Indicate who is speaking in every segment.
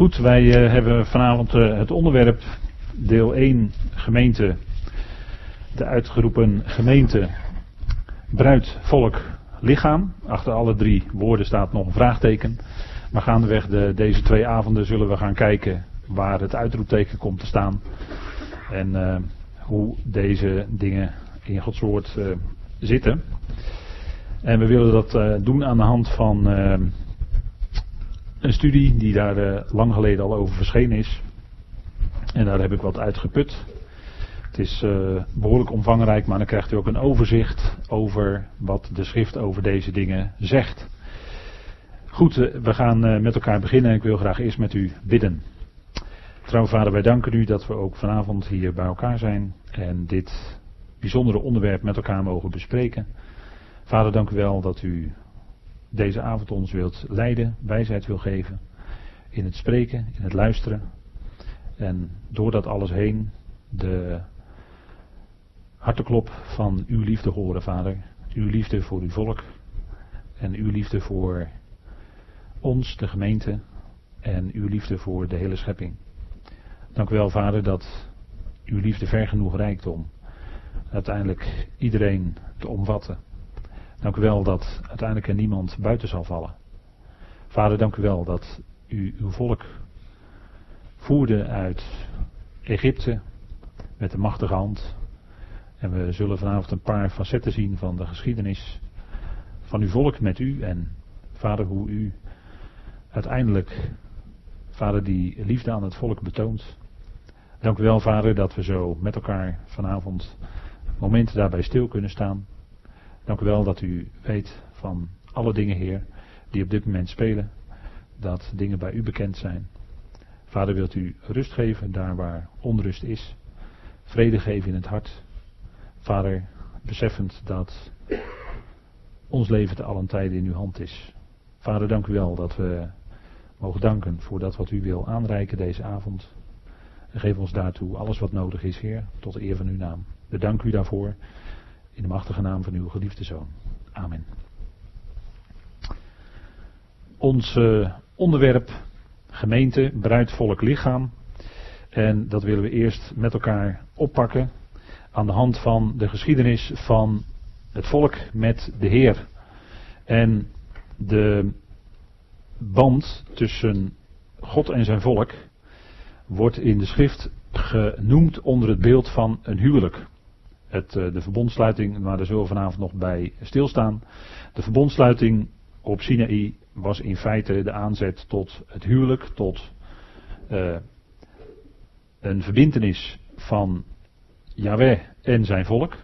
Speaker 1: Goed, wij uh, hebben vanavond uh, het onderwerp deel 1 gemeente, de uitgeroepen gemeente, bruid, volk, lichaam. Achter alle drie woorden staat nog een vraagteken. Maar gaandeweg de, deze twee avonden zullen we gaan kijken waar het uitroepteken komt te staan. En uh, hoe deze dingen in Gods woord zitten. En we willen dat doen aan de hand van een studie die daar uh, lang geleden al over verschenen is. En daar heb ik wat uitgeput. Het is uh, behoorlijk omvangrijk, maar dan krijgt u ook een overzicht over wat de schrift over deze dingen zegt. Goed, uh, we gaan met elkaar beginnen en ik wil graag eerst met u bidden. Trouw vader, wij danken u dat we ook vanavond hier bij elkaar zijn en dit bijzondere onderwerp met elkaar mogen bespreken. Vader, dank u wel dat u deze avond ons wilt leiden, wijsheid wil geven. In het spreken, in het luisteren. En door dat alles heen de harteklop van uw liefde horen, Vader. Uw liefde voor uw volk. En uw liefde voor ons, de gemeente. En uw liefde voor de hele schepping. Dank u wel, Vader, dat uw liefde ver genoeg reikt om uiteindelijk iedereen te omvatten. Dank u wel dat uiteindelijk er niemand buiten zal vallen. Vader, dank u wel dat u uw volk voerde uit Egypte met de machtige hand. En we zullen vanavond een paar facetten zien van de geschiedenis van uw volk met u. En vader, hoe u uiteindelijk, vader, die liefde aan het volk betoont. Dank u wel, vader, dat we zo met elkaar vanavond momenten daarbij stil kunnen staan. Dank u wel dat u weet van alle dingen, Heer, die op dit moment spelen, dat dingen bij u bekend zijn. Vader, wilt u rust geven daar waar onrust is, vrede geven in het hart. Vader, beseffend dat ons leven te allen tijden in uw hand is. Vader, dank u wel dat we mogen danken voor dat wat u wil aanreiken deze avond. En geef ons daartoe alles wat nodig is, Heer, tot eer van uw naam. We danken u daarvoor. In de machtige naam van uw geliefde zoon. Amen. Ons onderwerp gemeente, bruid, volk, lichaam. En dat willen we eerst met elkaar oppakken aan de hand van de geschiedenis van het volk met de Heer. En de band tussen God en zijn volk wordt in de schrift genoemd onder het beeld van een huwelijk het, eh, de verbondsluiting, maar daar zullen we vanavond nog bij stilstaan. De verbondsluiting op Sinaï was in feite de aanzet tot het huwelijk, tot uh, een verbintenis van Yahweh en zijn volk.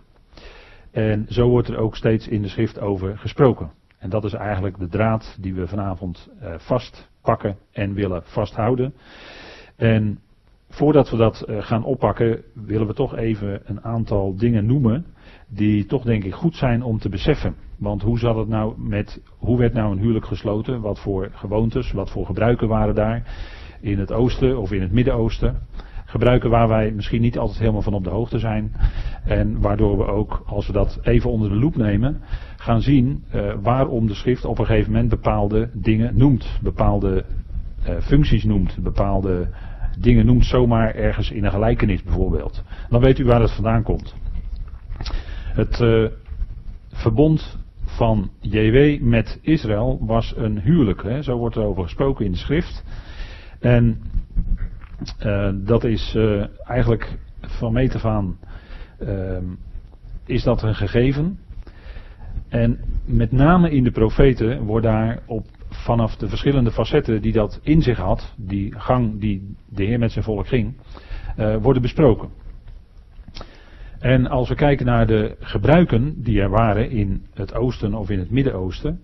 Speaker 1: En zo wordt er ook steeds in de schrift over gesproken. En dat is eigenlijk de draad die we vanavond uh, vastpakken en willen vasthouden. En Voordat we dat eh, gaan oppakken, willen we toch even een aantal dingen noemen die toch denk ik goed zijn om te beseffen. Want hoe zat het nou met, hoe werd nou een huwelijk gesloten? Wat voor gewoontes, wat voor gebruiken waren daar in het oosten of in het Midden-Oosten? Gebruiken waar wij misschien niet altijd helemaal van op de hoogte zijn. En waardoor we ook, als we dat even onder de loep nemen, gaan zien uh, waarom de schrift op een gegeven moment bepaalde dingen noemt. Bepaalde uh, functies noemt, bepaalde dingen noemt zomaar ergens in een gelijkenis bijvoorbeeld. Dan weet u waar het vandaan komt. Het uh, verbond van JW met Israël was een huwelijk. Hè? Zo wordt er over gesproken in de schrift. En uh, dat is uh, eigenlijk van meet af aan is dat een gegeven. En met name in de profeten wordt daar op vanaf de verschillende facetten die dat in zich had, die gang die de Heer met zijn volk ging, uh, worden besproken. En als we kijken naar de gebruiken die er waren in het oosten of in het Midden-Oosten,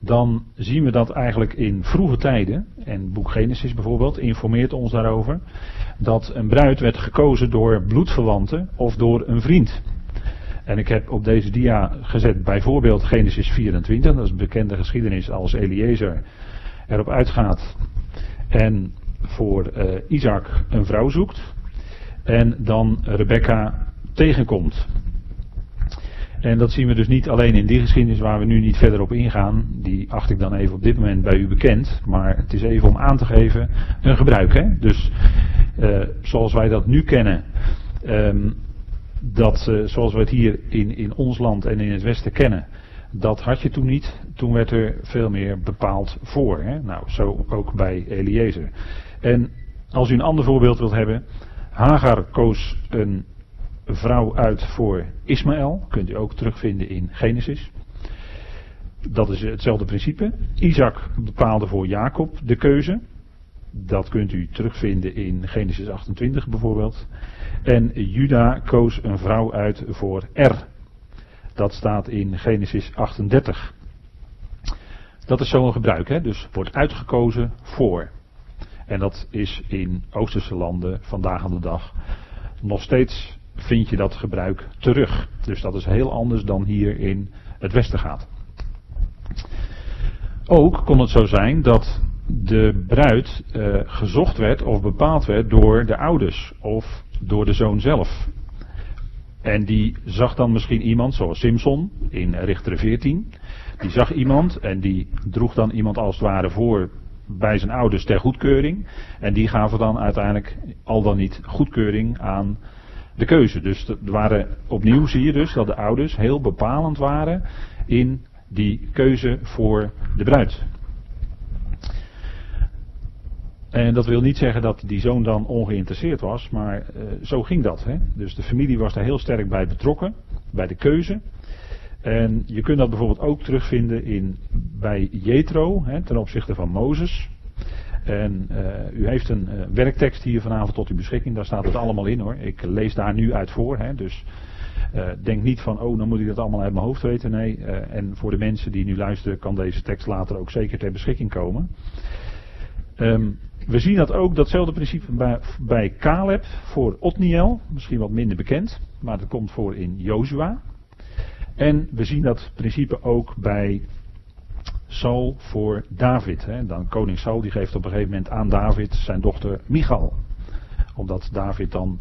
Speaker 1: dan zien we dat eigenlijk in vroege tijden, en boek Genesis bijvoorbeeld informeert ons daarover, dat een bruid werd gekozen door bloedverwanten of door een vriend. En ik heb op deze dia gezet bijvoorbeeld Genesis 24, dat is een bekende geschiedenis als Eliezer erop uitgaat en voor uh, Isaac een vrouw zoekt en dan Rebecca tegenkomt. En dat zien we dus niet alleen in die geschiedenis waar we nu niet verder op ingaan. Die acht ik dan even op dit moment bij u bekend. Maar het is even om aan te geven een gebruik. Hè? Dus uh, zoals wij dat nu kennen. Um, dat zoals we het hier in, in ons land en in het Westen kennen. Dat had je toen niet. Toen werd er veel meer bepaald voor. Hè? Nou, zo ook bij Eliezer. En als u een ander voorbeeld wilt hebben. Hagar koos een vrouw uit voor Ismaël. Kunt u ook terugvinden in Genesis. Dat is hetzelfde principe. Isaac bepaalde voor Jacob de keuze. Dat kunt u terugvinden in Genesis 28 bijvoorbeeld. En Juda koos een vrouw uit voor Er. Dat staat in Genesis 38. Dat is zo'n gebruik, hè? dus wordt uitgekozen voor. En dat is in Oosterse landen vandaag aan de dag nog steeds vind je dat gebruik terug. Dus dat is heel anders dan hier in het Westen gaat. Ook kon het zo zijn dat de bruid uh, gezocht werd of bepaald werd door de ouders of door de zoon zelf. En die zag dan misschien iemand, zoals Simpson in Richter 14. Die zag iemand en die droeg dan iemand als het ware voor bij zijn ouders ter goedkeuring. En die gaven dan uiteindelijk al dan niet goedkeuring aan de keuze. Dus er waren, opnieuw zie je dus dat de ouders heel bepalend waren in die keuze voor de bruid. En dat wil niet zeggen dat die zoon dan ongeïnteresseerd was, maar uh, zo ging dat. Hè? Dus de familie was daar heel sterk bij betrokken, bij de keuze. En je kunt dat bijvoorbeeld ook terugvinden in, bij Jethro, hè, ten opzichte van Mozes. En uh, u heeft een uh, werktekst hier vanavond tot uw beschikking, daar staat het allemaal in hoor. Ik lees daar nu uit voor, hè, dus denk niet van, oh, dan moet ik dat allemaal uit mijn hoofd weten. Nee, en voor de mensen die nu luisteren, kan deze tekst later ook zeker ter beschikking komen. Um, we zien dat ook, datzelfde principe bij, bij Caleb voor Otniel, misschien wat minder bekend, maar dat komt voor in Jozua. En we zien dat principe ook bij Saul voor David. Hè. Dan koning Saul die geeft op een gegeven moment aan David zijn dochter Michal. Omdat David dan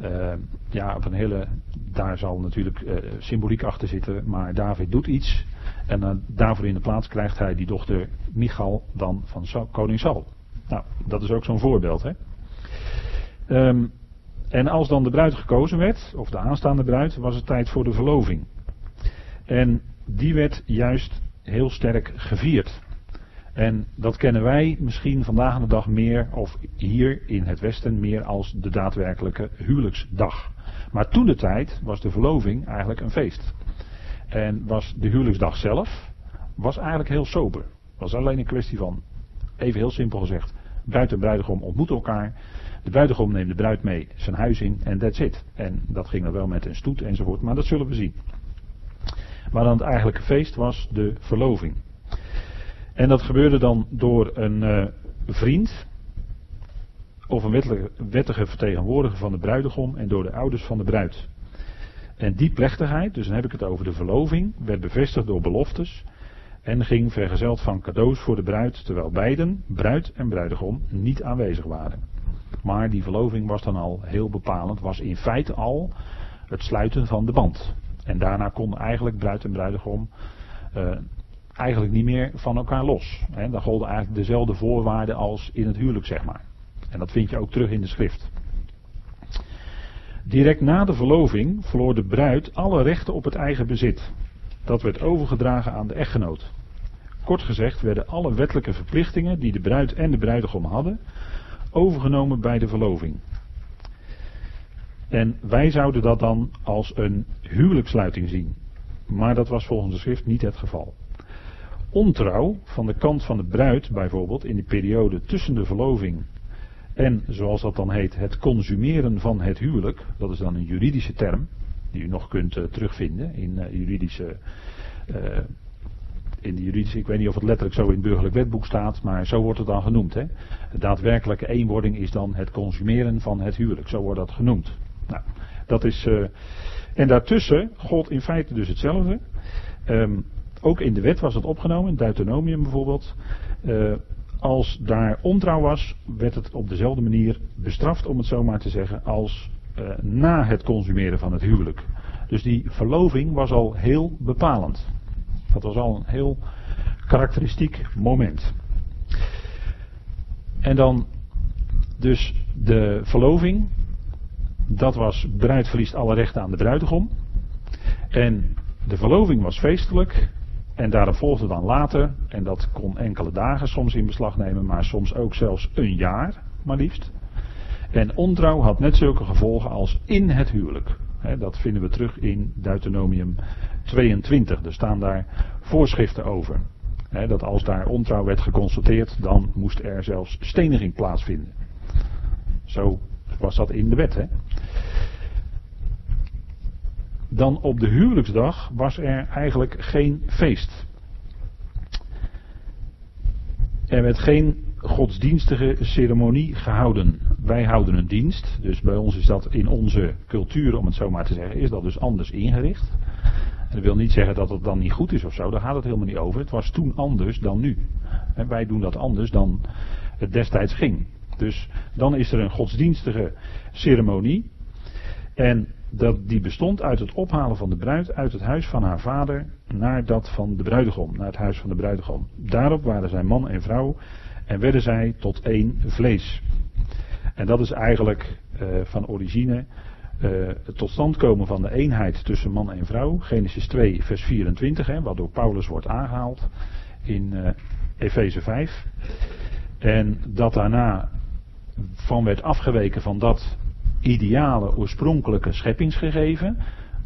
Speaker 1: uh, ja, op een hele, daar zal natuurlijk uh, symboliek achter zitten, maar David doet iets. En uh, daarvoor in de plaats krijgt hij die dochter Michal dan van Saul, koning Saul. Nou, dat is ook zo'n voorbeeld. Hè? Um, en als dan de bruid gekozen werd, of de aanstaande bruid, was het tijd voor de verloving. En die werd juist heel sterk gevierd. En dat kennen wij misschien vandaag aan de dag meer, of hier in het Westen meer als de daadwerkelijke huwelijksdag. Maar toen de tijd was de verloving eigenlijk een feest. En was de huwelijksdag zelf, was eigenlijk heel sober. Was alleen een kwestie van, even heel simpel gezegd, bruid en bruidegom ontmoeten elkaar. De bruidegom neemt de bruid mee zijn huis in en that's it. En dat ging dan wel met een stoet enzovoort, maar dat zullen we zien. Maar dan het eigenlijke feest was de verloving. En dat gebeurde dan door een uh, vriend of een wettige, wettige vertegenwoordiger van de bruidegom en door de ouders van de bruid. En die plechtigheid, dus dan heb ik het over de verloving, werd bevestigd door beloftes en ging vergezeld van cadeaus voor de bruid, terwijl beiden, bruid en bruidegom, niet aanwezig waren. Maar die verloving was dan al heel bepalend, was in feite al het sluiten van de band. En daarna kon eigenlijk bruid en bruidegom uh, eigenlijk niet meer van elkaar los. He, dan golden eigenlijk dezelfde voorwaarden als in het huwelijk, zeg maar. En dat vind je ook terug in de schrift. Direct na de verloving verloor de bruid alle rechten op het eigen bezit. Dat werd overgedragen aan de echtgenoot. Kort gezegd werden alle wettelijke verplichtingen die de bruid en de bruidegom hadden, overgenomen bij de verloving. En wij zouden dat dan als een huwelijkssluiting zien. Maar dat was volgens de schrift niet het geval. Ontrouw van de kant van de bruid bijvoorbeeld in de periode tussen de verloving en, zoals dat dan heet, het consumeren van het huwelijk, dat is dan een juridische term, die u nog kunt uh, terugvinden in uh, juridische. Uh, in de ik weet niet of het letterlijk zo in het burgerlijk wetboek staat, maar zo wordt het dan genoemd. Hè? De daadwerkelijke eenwording is dan het consumeren van het huwelijk, zo wordt dat genoemd. Nou, dat is. en daartussen gold in feite dus hetzelfde. Um, ook in de wet was het opgenomen, Deuteronomium bijvoorbeeld. als daar ontrouw was, werd het op dezelfde manier bestraft, om het zo maar te zeggen, als uh, na het consumeren van het huwelijk. Dus die verloving was al heel bepalend. Dat was al een heel karakteristiek moment. En dan dus de verloving. Dat was bruid verliest alle rechten aan de bruidegom. En de verloving was feestelijk. En daarop volgde dan later, en dat kon enkele dagen soms in beslag nemen, maar soms ook zelfs een jaar, maar liefst. En ontrouw had net zulke gevolgen als in het huwelijk. dat vinden we terug in Deuteronomium 22. Er staan daar voorschriften over. dat als daar ontrouw werd geconstateerd, dan moest er zelfs steniging plaatsvinden. Zo was dat in de wet. Dan op de huwelijksdag was er eigenlijk geen feest. Er werd geen godsdienstige ceremonie gehouden. Wij houden een dienst, dus bij ons is dat in onze cultuur, om het zo maar te zeggen, is dat dus anders ingericht. Dat wil niet zeggen dat het dan niet goed is of zo, daar gaat het helemaal niet over. Het was toen anders dan nu. En wij doen dat anders dan het destijds ging. Dus dan is er een godsdienstige ceremonie. En dat, die bestond uit het ophalen van de bruid uit het huis van haar vader naar dat van de bruidegom, naar het huis van de bruidegom. Daarop waren zij man en vrouw en werden zij tot één vlees. En dat is eigenlijk uh, van origine het tot stand komen van de eenheid tussen man en vrouw. Genesis 2, vers 24, hè, Paulus wordt aangehaald in uh, Efeze 5. En dat daarna van werd afgeweken van dat ideale, oorspronkelijke scheppingsgegeven.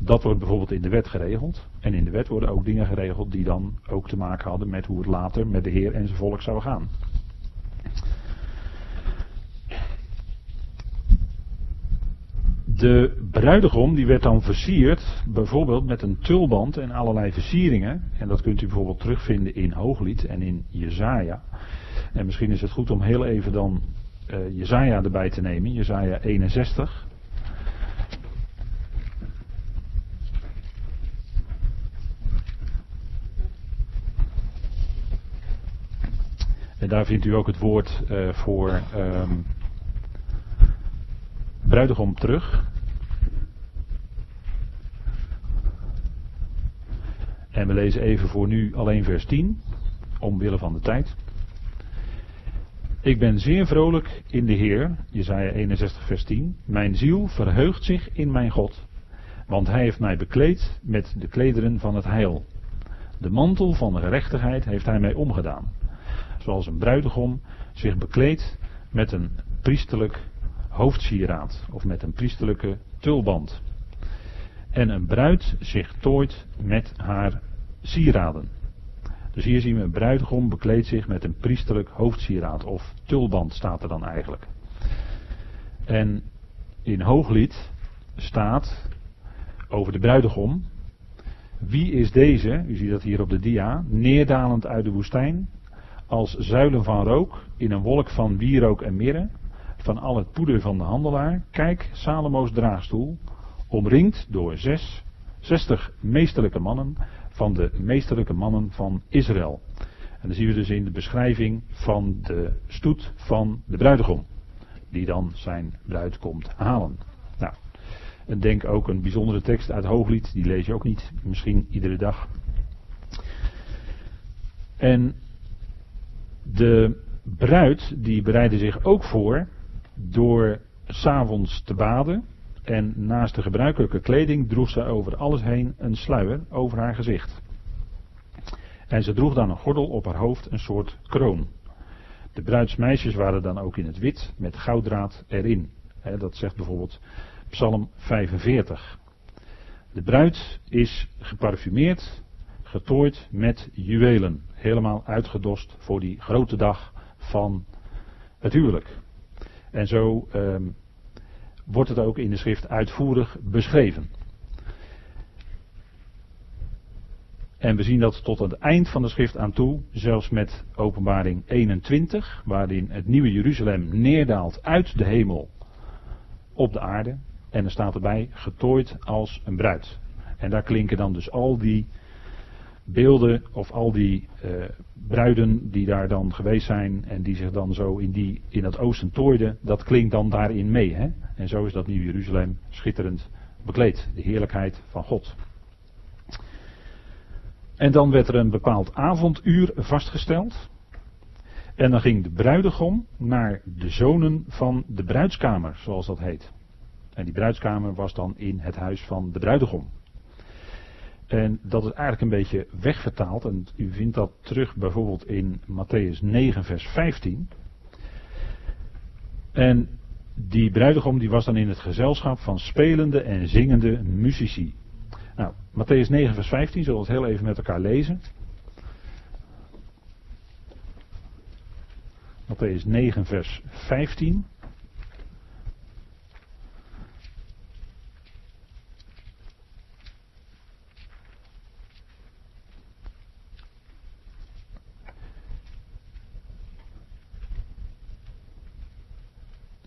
Speaker 1: Dat wordt bijvoorbeeld in de wet geregeld. En in de wet worden ook dingen geregeld die dan ook te maken hadden met hoe het later met de Heer en zijn volk zou gaan. De bruidegom die werd dan versierd, bijvoorbeeld met een tulband en allerlei versieringen. En dat kunt u bijvoorbeeld terugvinden in Hooglied en in Jezaja. En misschien is het goed om heel even dan uh, Jezaja erbij te nemen, Jezaja 61. En daar vindt u ook het woord uh, voor um, bruidegom terug. En we lezen even voor nu alleen vers 10, omwille van de tijd. Ik ben zeer vrolijk in de Heer, Jezaja 61 vers 10. Mijn ziel verheugt zich in mijn God, want hij heeft mij bekleed met de klederen van het heil. De mantel van de gerechtigheid heeft hij mij omgedaan. Zoals een bruidegom zich bekleedt met een priesterlijk hoofdsieraad of met een priesterlijke tulband. En een bruid zich tooit met haar sieraden. Dus hier zien we een bruidegom bekleedt zich met een priesterlijk hoofdsieraad of tulband staat er dan eigenlijk. En in Hooglied staat over de bruidegom. Wie is deze, u ziet dat hier op de dia, neerdalend uit de woestijn, als zuilen van rook in een wolk van wierook en mirre, van al het poeder van de handelaar. Kijk, Salomo's draagstoel, omringd door zes, zestig meesterlijke mannen, van de meesterlijke mannen van Israël. En dan zien we dus in de beschrijving van de stoet van de bruidegom. Die dan zijn bruid komt halen. Nou, en denk ook een bijzondere tekst uit Hooglied. Die lees je ook niet, misschien iedere dag. En de bruid die bereidde zich ook voor door s'avonds te baden en naast de gebruikelijke kleding droeg ze over alles heen een sluier over haar gezicht. En ze droeg dan een gordel op haar hoofd, een soort kroon. De bruidsmeisjes waren dan ook in het wit met gouddraad erin. dat zegt bijvoorbeeld Psalm 45. De bruid is geparfumeerd, getooid met juwelen. Helemaal uitgedost voor die grote dag van het huwelijk. En zo um, wordt het ook in de schrift uitvoerig beschreven. En we zien dat tot het eind van de schrift aan toe, zelfs met openbaring 21, waarin het nieuwe Jeruzalem neerdaalt uit de hemel op de aarde. En er staat erbij getooid als een bruid. En daar klinken dan dus al die beelden of al die uh, bruiden die daar dan geweest zijn en die zich dan zo in, die, in het oosten tooiden, dat klinkt dan daarin mee. Hè? En zo is dat Nieuw Jeruzalem schitterend bekleed, de heerlijkheid van God. En dan werd er een bepaald avonduur vastgesteld. En dan ging de bruidegom naar de zonen van de bruidskamer, zoals dat heet. En die bruidskamer was dan in het huis van de bruidegom. En dat is eigenlijk een beetje wegvertaald. En u vindt dat terug bijvoorbeeld in Matthäus 9, vers 15. En die bruidegom die was dan in het gezelschap van spelende en zingende muzici. Nou, Matthäus 9, vers 15, zullen we het heel even met elkaar lezen. Matthäus 9, vers 15.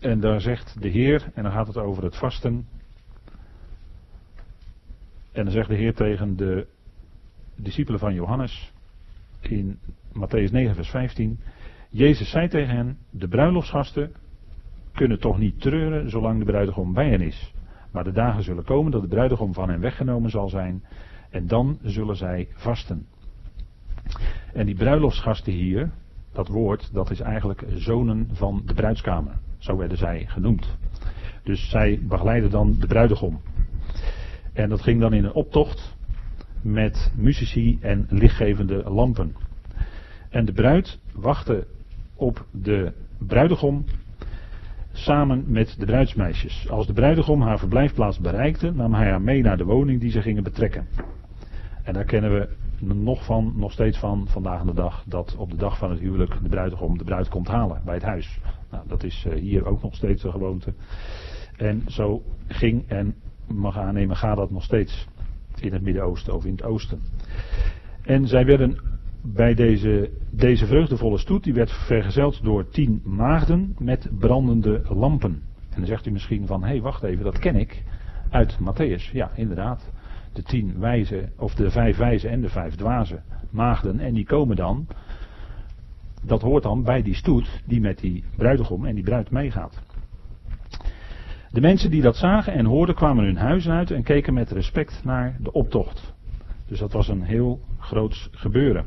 Speaker 1: En daar zegt de Heer, en dan gaat het over het vasten. En dan zegt de Heer tegen de discipelen van Johannes in Matthäus 9, vers 15. Jezus zei tegen hen: De bruiloftsgasten kunnen toch niet treuren zolang de bruidegom bij hen is. Maar de dagen zullen komen dat de bruidegom van hen weggenomen zal zijn. En dan zullen zij vasten. En die bruiloftsgasten hier, dat woord, dat is eigenlijk zonen van de bruidskamer. Zo werden zij genoemd. Dus zij begeleiden dan de bruidegom. En dat ging dan in een optocht met muzici en lichtgevende lampen. En de bruid wachtte op de bruidegom samen met de bruidsmeisjes. Als de bruidegom haar verblijfplaats bereikte, nam hij haar mee naar de woning die ze gingen betrekken. En daar kennen we nog van, nog steeds van vandaag de dag, dat op de dag van het huwelijk de bruidegom de bruid komt halen bij het huis. Nou, dat is eh, hier ook nog steeds de gewoonte. En zo ging en mag aannemen, gaat dat nog steeds in het Midden-Oosten of in het Oosten. En zij werden bij deze, deze vreugdevolle stoet, die werd vergezeld door tien maagden met brandende lampen. En dan zegt u misschien van, hé hey, wacht even, dat ken ik uit Matthäus. Ja, inderdaad. De tien wijze, of de vijf wijze en de vijf dwaze maagden. En die komen dan dat hoort dan bij die stoet die met die bruidegom en die bruid meegaat. De mensen die dat zagen en hoorden kwamen hun huis uit en keken met respect naar de optocht. Dus dat was een heel groots gebeuren.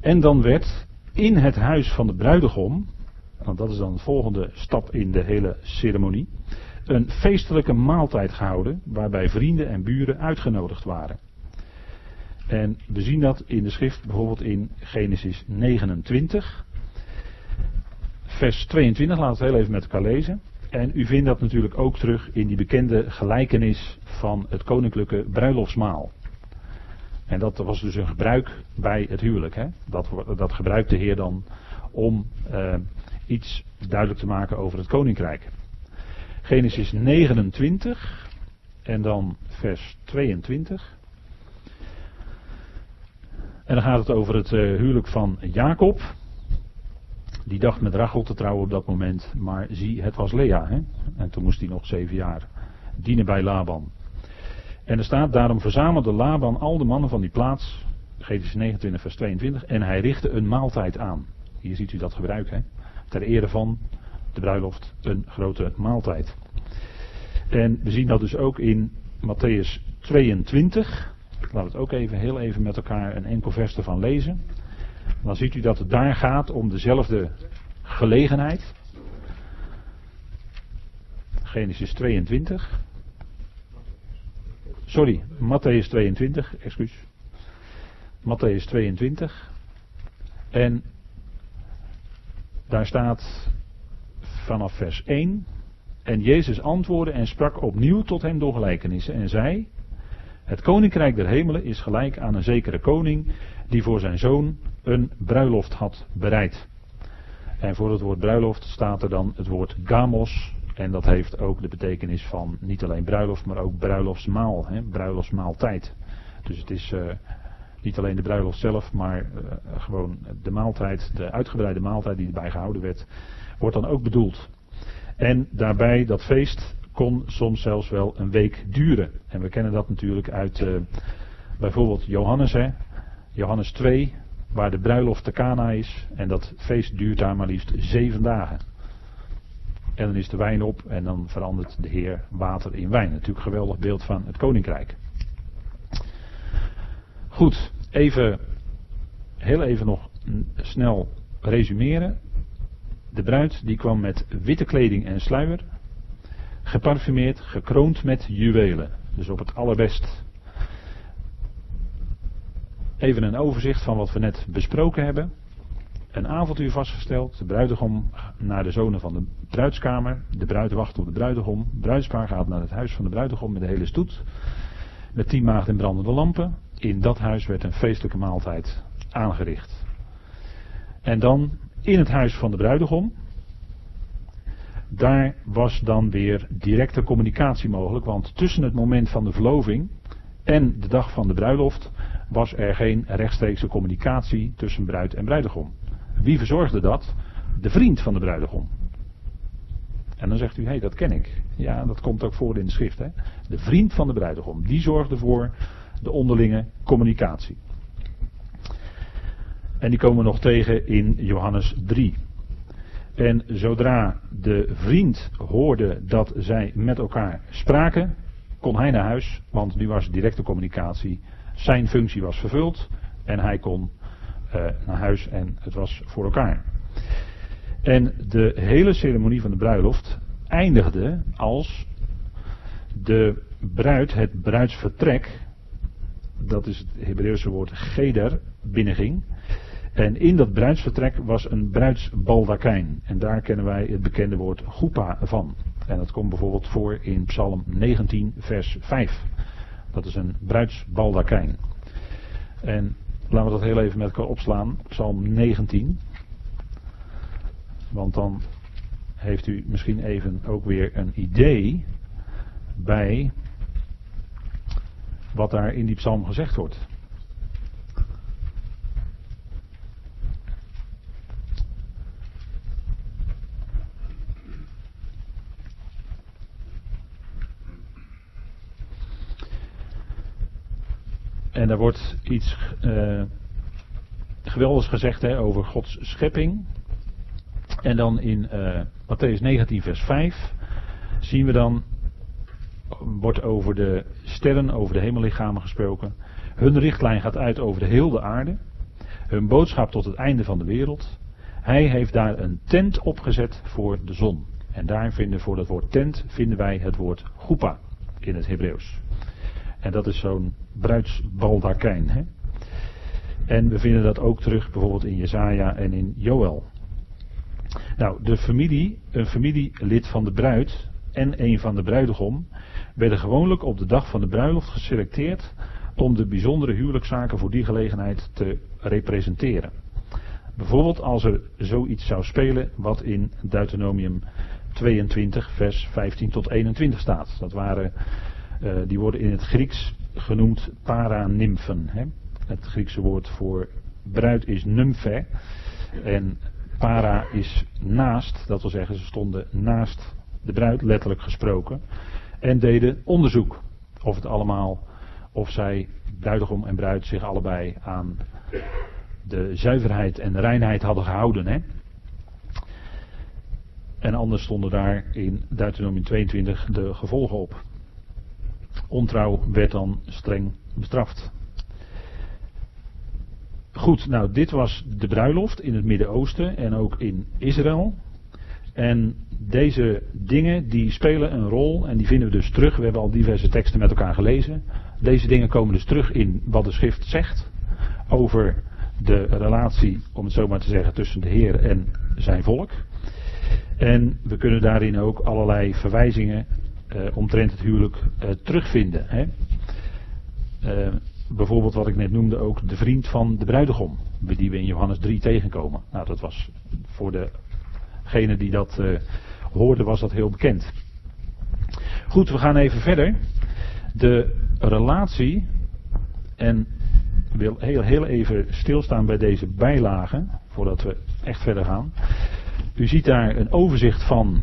Speaker 1: En dan werd in het huis van de bruidegom, want dat is dan de volgende stap in de hele ceremonie, een feestelijke maaltijd gehouden waarbij vrienden en buren uitgenodigd waren. En we zien dat in de schrift bijvoorbeeld in Genesis 29. Vers 22, laten we het heel even met elkaar lezen. En u vindt dat natuurlijk ook terug in die bekende gelijkenis van het koninklijke bruiloftsmaal. En dat was dus een gebruik bij het huwelijk. Hè? Dat, dat gebruikt de Heer dan om uh, iets duidelijk te maken over het koninkrijk. Genesis 29 en dan vers 22. En dan gaat het over het uh, huwelijk van Jacob. Die dacht met Rachel te trouwen op dat moment. Maar zie, het was Lea. Hè? En toen moest hij nog zeven jaar dienen bij Laban. En er staat, daarom verzamelde Laban al de mannen van die plaats. Genesis 29 vers 22. En hij richtte een maaltijd aan. Hier ziet u dat gebruik. Hè? Ter ere van de bruiloft een grote maaltijd. En we zien dat dus ook in Matthäus 22. Laten we het ook even, heel even met elkaar een enkel vers ervan lezen. Dan ziet u dat het daar gaat om dezelfde gelegenheid. Genesis 22. Sorry, Matthäus 22, excuus. Matthäus 22. En daar staat vanaf vers 1. En Jezus antwoordde en sprak opnieuw tot hem door gelijkenissen en zei: het koninkrijk der hemelen is gelijk aan een zekere koning die voor zijn zoon een bruiloft had bereid. En voor het woord bruiloft staat er dan het woord gamos. En dat heeft ook de betekenis van niet alleen bruiloft, maar ook bruiloftsmaal, hè, bruiloftsmaaltijd. Dus het is uh, niet alleen de bruiloft zelf, maar uh, gewoon de maaltijd, de uitgebreide maaltijd die erbij gehouden werd, wordt dan ook bedoeld. En daarbij dat feest kon soms zelfs wel een week duren. En we kennen dat natuurlijk uit uh, bijvoorbeeld Johannes, hè? Johannes 2, waar de bruiloft te Cana is. En dat feest duurt daar maar liefst zeven dagen. En dan is de wijn op en dan verandert de Heer water in wijn. Natuurlijk een geweldig beeld van het koninkrijk. Goed, even, heel even nog snel resumeren. De bruid die kwam met witte kleding en sluier, geparfumeerd, gekroond met juwelen. Dus op het allerbest. Even een overzicht van wat we net besproken hebben. Een avontuur vastgesteld. De bruidegom naar de zonen van de bruidskamer. De bruid wacht op de bruidegom. De bruidspaar gaat naar het huis van de bruidegom met de hele stoet. Met tien maagden en brandende lampen. In dat huis werd een feestelijke maaltijd aangericht. En dan in het huis van de bruidegom. Daar was dan weer directe communicatie mogelijk, want tussen het moment van de verloving en de dag van de bruiloft was er geen rechtstreekse communicatie tussen bruid en bruidegom. Wie verzorgde dat? De vriend van de bruidegom. En dan zegt u, hé, hey, dat ken ik. Ja, dat komt ook voor in de schrift. Hè? De vriend van de bruidegom, die zorgde voor de onderlinge communicatie. En die komen we nog tegen in Johannes 3. En zodra de vriend hoorde dat zij met elkaar spraken, kon hij naar huis, want nu was directe communicatie. Zijn functie was vervuld en hij kon uh, naar huis en het was voor elkaar. En de hele ceremonie van de bruiloft eindigde als de bruid het bruidsvertrek, dat is het Hebreeuwse woord geder, binnenging. En in dat bruidsvertrek was een bruidsbaldakijn. En daar kennen wij het bekende woord goepa van. En dat komt bijvoorbeeld voor in Psalm 19, vers 5. Dat is een bruidsbaldakijn. En laten we dat heel even met elkaar opslaan. Psalm 19. Want dan heeft u misschien even ook weer een idee bij wat daar in die psalm gezegd wordt. En daar wordt iets uh, geweldigs gezegd hè, over Gods schepping. En dan in uh, Matthäus 19, vers 5 zien we dan, wordt over de sterren, over de hemellichamen gesproken. Hun richtlijn gaat uit over de hele aarde. Hun boodschap tot het einde van de wereld. Hij heeft daar een tent opgezet voor de zon. En daar vinden voor dat woord tent vinden wij het woord goepa in het Hebreeuws. En dat is zo'n bruidsbaldakijn. Hè? En we vinden dat ook terug bijvoorbeeld in Jezaja en in Joel. Nou, de familie, een familielid van de bruid en een van de bruidegom werden gewoonlijk op de dag van de bruiloft geselecteerd om de bijzondere huwelijkszaken voor die gelegenheid te representeren. Bijvoorbeeld als er zoiets zou spelen wat in Deuteronomium 22 vers 15 tot 21 staat. Dat waren uh, die worden in het Grieks genoemd paranymfen. Hè? Het Griekse woord voor bruid is nymphe. En para is naast, dat wil zeggen ze stonden naast de bruid, letterlijk gesproken. En deden onderzoek of het allemaal, of zij, bruidegom en bruid, zich allebei aan de zuiverheid en de reinheid hadden gehouden. Hè? En anders stonden daar in Deuteronomium 22 de gevolgen op. Ontrouw werd dan streng bestraft. Goed, nou dit was de bruiloft in het Midden-Oosten en ook in Israël. En deze dingen die spelen een rol en die vinden we dus terug. We hebben al diverse teksten met elkaar gelezen. Deze dingen komen dus terug in wat de schrift zegt over de relatie, om het zo maar te zeggen, tussen de Heer en zijn volk. En we kunnen daarin ook allerlei verwijzingen omtrent het huwelijk uh, terugvinden. Hè? Uh, bijvoorbeeld wat ik net noemde ook de vriend van de bruidegom, die we in Johannes 3 tegenkomen. Nou, dat was voor degene die dat hoorde, was dat heel bekend. Goed, we gaan even verder. De relatie, en ik wil heel, heel even stilstaan bij deze bijlagen, voordat we echt verder gaan. U ziet daar een overzicht van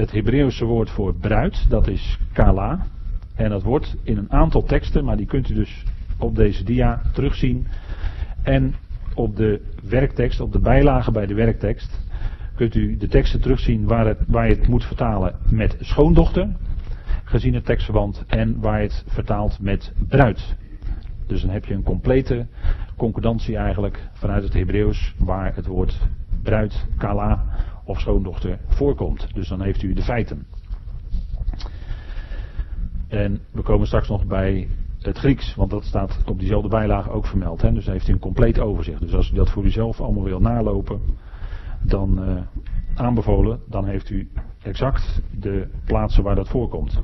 Speaker 1: het Hebreeuwse woord voor bruid, dat is kala. En dat wordt in een aantal teksten, maar die kunt u dus op deze dia terugzien. En op de werktekst, op de bijlage bij de werktekst, kunt u de teksten terugzien waar, het, waar je het moet vertalen met schoondochter, gezien het tekstverband, en waar je het vertaalt met bruid. Dus dan heb je een complete concordantie eigenlijk vanuit het Hebreeuws waar het woord bruid, kala of schoondochter voorkomt. Dus dan heeft u de feiten. En we komen straks nog bij het Grieks, want dat staat op diezelfde bijlage ook vermeld. Hè? Dus heeft u een compleet overzicht. Dus als u dat voor uzelf allemaal wil nalopen, dan uh, aanbevolen, dan heeft u exact de plaatsen waar dat voorkomt.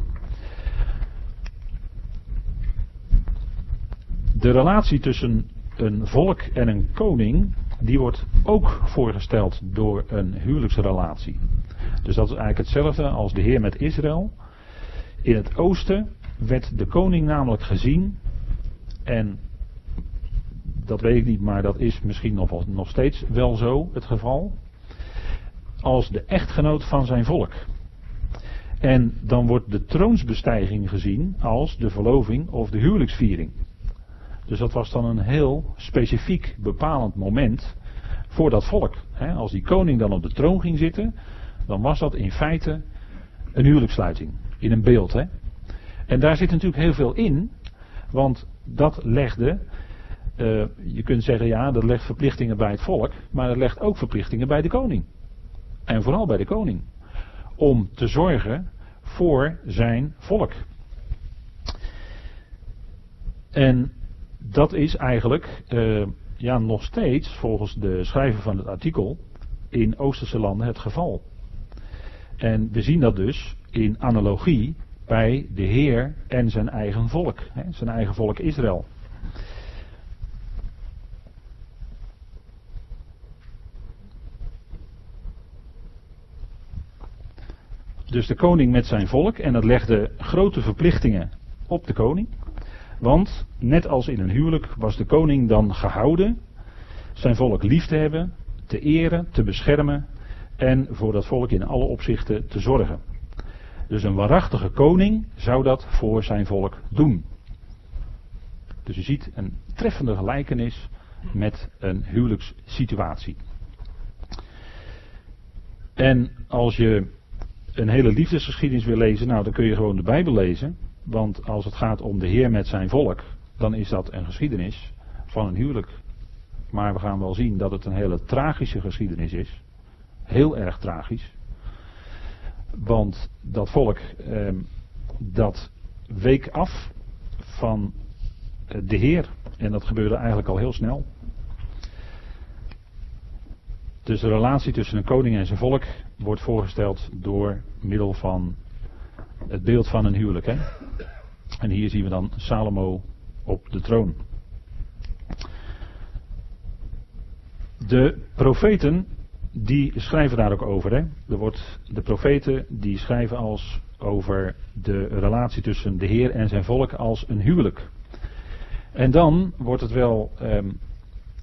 Speaker 1: De relatie tussen een volk en een koning, die wordt ook voorgesteld door een huwelijksrelatie. Dus dat is eigenlijk hetzelfde als de Heer met Israël. In het oosten werd de koning namelijk gezien, en dat weet ik niet, maar dat is misschien nog, nog steeds wel zo het geval, als de echtgenoot van zijn volk. En dan wordt de troonsbestijging gezien als de verloving of de huwelijksviering. Dus dat was dan een heel specifiek bepalend moment voor dat volk. Als die koning dan op de troon ging zitten, dan was dat in feite een huwelijkssluiting. In een beeld. Hè? En daar zit natuurlijk heel veel in, want dat legde, uh, je kunt zeggen ja, dat legt verplichtingen bij het volk, maar dat legt ook verplichtingen bij de koning. En vooral bij de koning. Om te zorgen voor zijn volk. En dat is eigenlijk uh, ja, nog steeds, volgens de schrijver van het artikel, in Oosterse landen het geval. En we zien dat dus in analogie bij de Heer en zijn eigen volk, hè, zijn eigen volk Israël. Dus de koning met zijn volk en dat legde grote verplichtingen op de koning. Want net als in een huwelijk was de koning dan gehouden zijn volk lief te hebben, te eren, te beschermen en voor dat volk in alle opzichten te zorgen. Dus een waarachtige koning zou dat voor zijn volk doen. Dus je ziet een treffende gelijkenis met een huwelijkssituatie. En als je een hele liefdesgeschiedenis wil lezen, nou dan kun je gewoon de Bijbel lezen. Want als het gaat om de Heer met zijn volk, dan is dat een geschiedenis van een huwelijk. Maar we gaan wel zien dat het een hele tragische geschiedenis is. Heel erg tragisch. Want dat volk, eh, dat week af van de Heer. En dat gebeurde eigenlijk al heel snel. Dus de relatie tussen een koning en zijn volk wordt voorgesteld door middel van het beeld van een huwelijk. Hè? En hier zien we dan Salomo op de troon. De profeten die schrijven daar ook over. Hè? Er wordt, de profeten die schrijven als over de relatie tussen de Heer en zijn volk als een huwelijk. En dan wordt het wel ehm,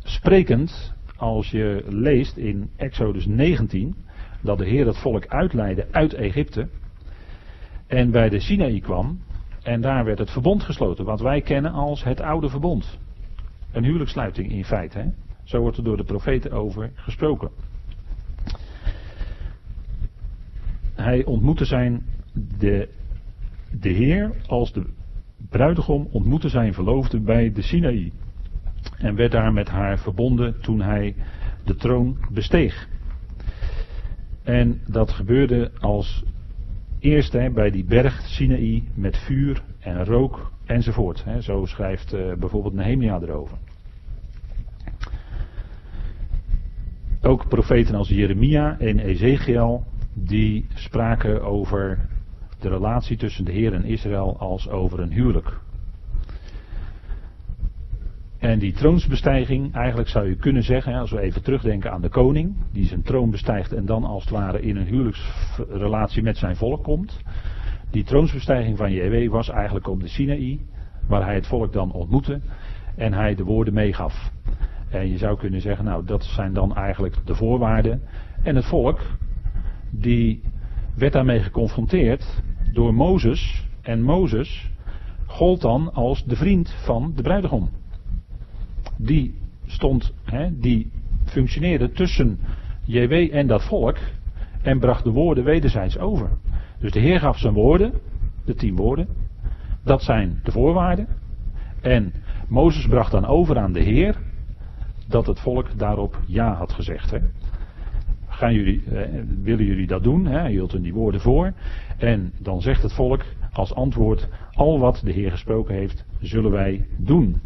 Speaker 1: sprekend als je leest in Exodus 19 dat de Heer het volk uitleidde uit Egypte en bij de Sinaï kwam en daar werd het verbond gesloten, wat wij kennen als het oude verbond. Een huwelijkssluiting in feite. Hè? Zo wordt er door de profeten over gesproken. Hij ontmoette zijn, de, de Heer als de bruidegom ontmoette zijn verloofde bij de Sinaï. En werd daar met haar verbonden toen hij de troon besteeg. En dat gebeurde als eerste hè, bij die berg Sinaï met vuur en rook enzovoort. Hè. Zo schrijft uh, bijvoorbeeld Nehemia erover. Ook profeten als Jeremia en Ezekiel die spraken over de relatie tussen de Heer en Israël als over een huwelijk. En die troonsbestijging, eigenlijk zou je kunnen zeggen, als we even terugdenken aan de koning, die zijn troon bestijgt en dan als het ware in een huwelijksrelatie met zijn volk komt. Die troonsbestijging van JW was eigenlijk op de Sinaï, waar hij het volk dan ontmoette en hij de woorden meegaf. En je zou kunnen zeggen, nou dat zijn dan eigenlijk de voorwaarden. En het volk, die werd daarmee geconfronteerd door Mozes. En Mozes gold dan als de vriend van de bruidegom die stond, hè, die functioneerde tussen JW en dat volk en bracht de woorden wederzijds over. Dus de Heer gaf zijn woorden, de tien woorden, dat zijn de voorwaarden. En Mozes bracht dan over aan de Heer dat het volk daarop ja had gezegd. Hè. Gaan jullie, eh, willen jullie dat doen? Hè? Hij hield hun die woorden voor. En dan zegt het volk als antwoord: Al wat de Heer gesproken heeft, zullen wij doen.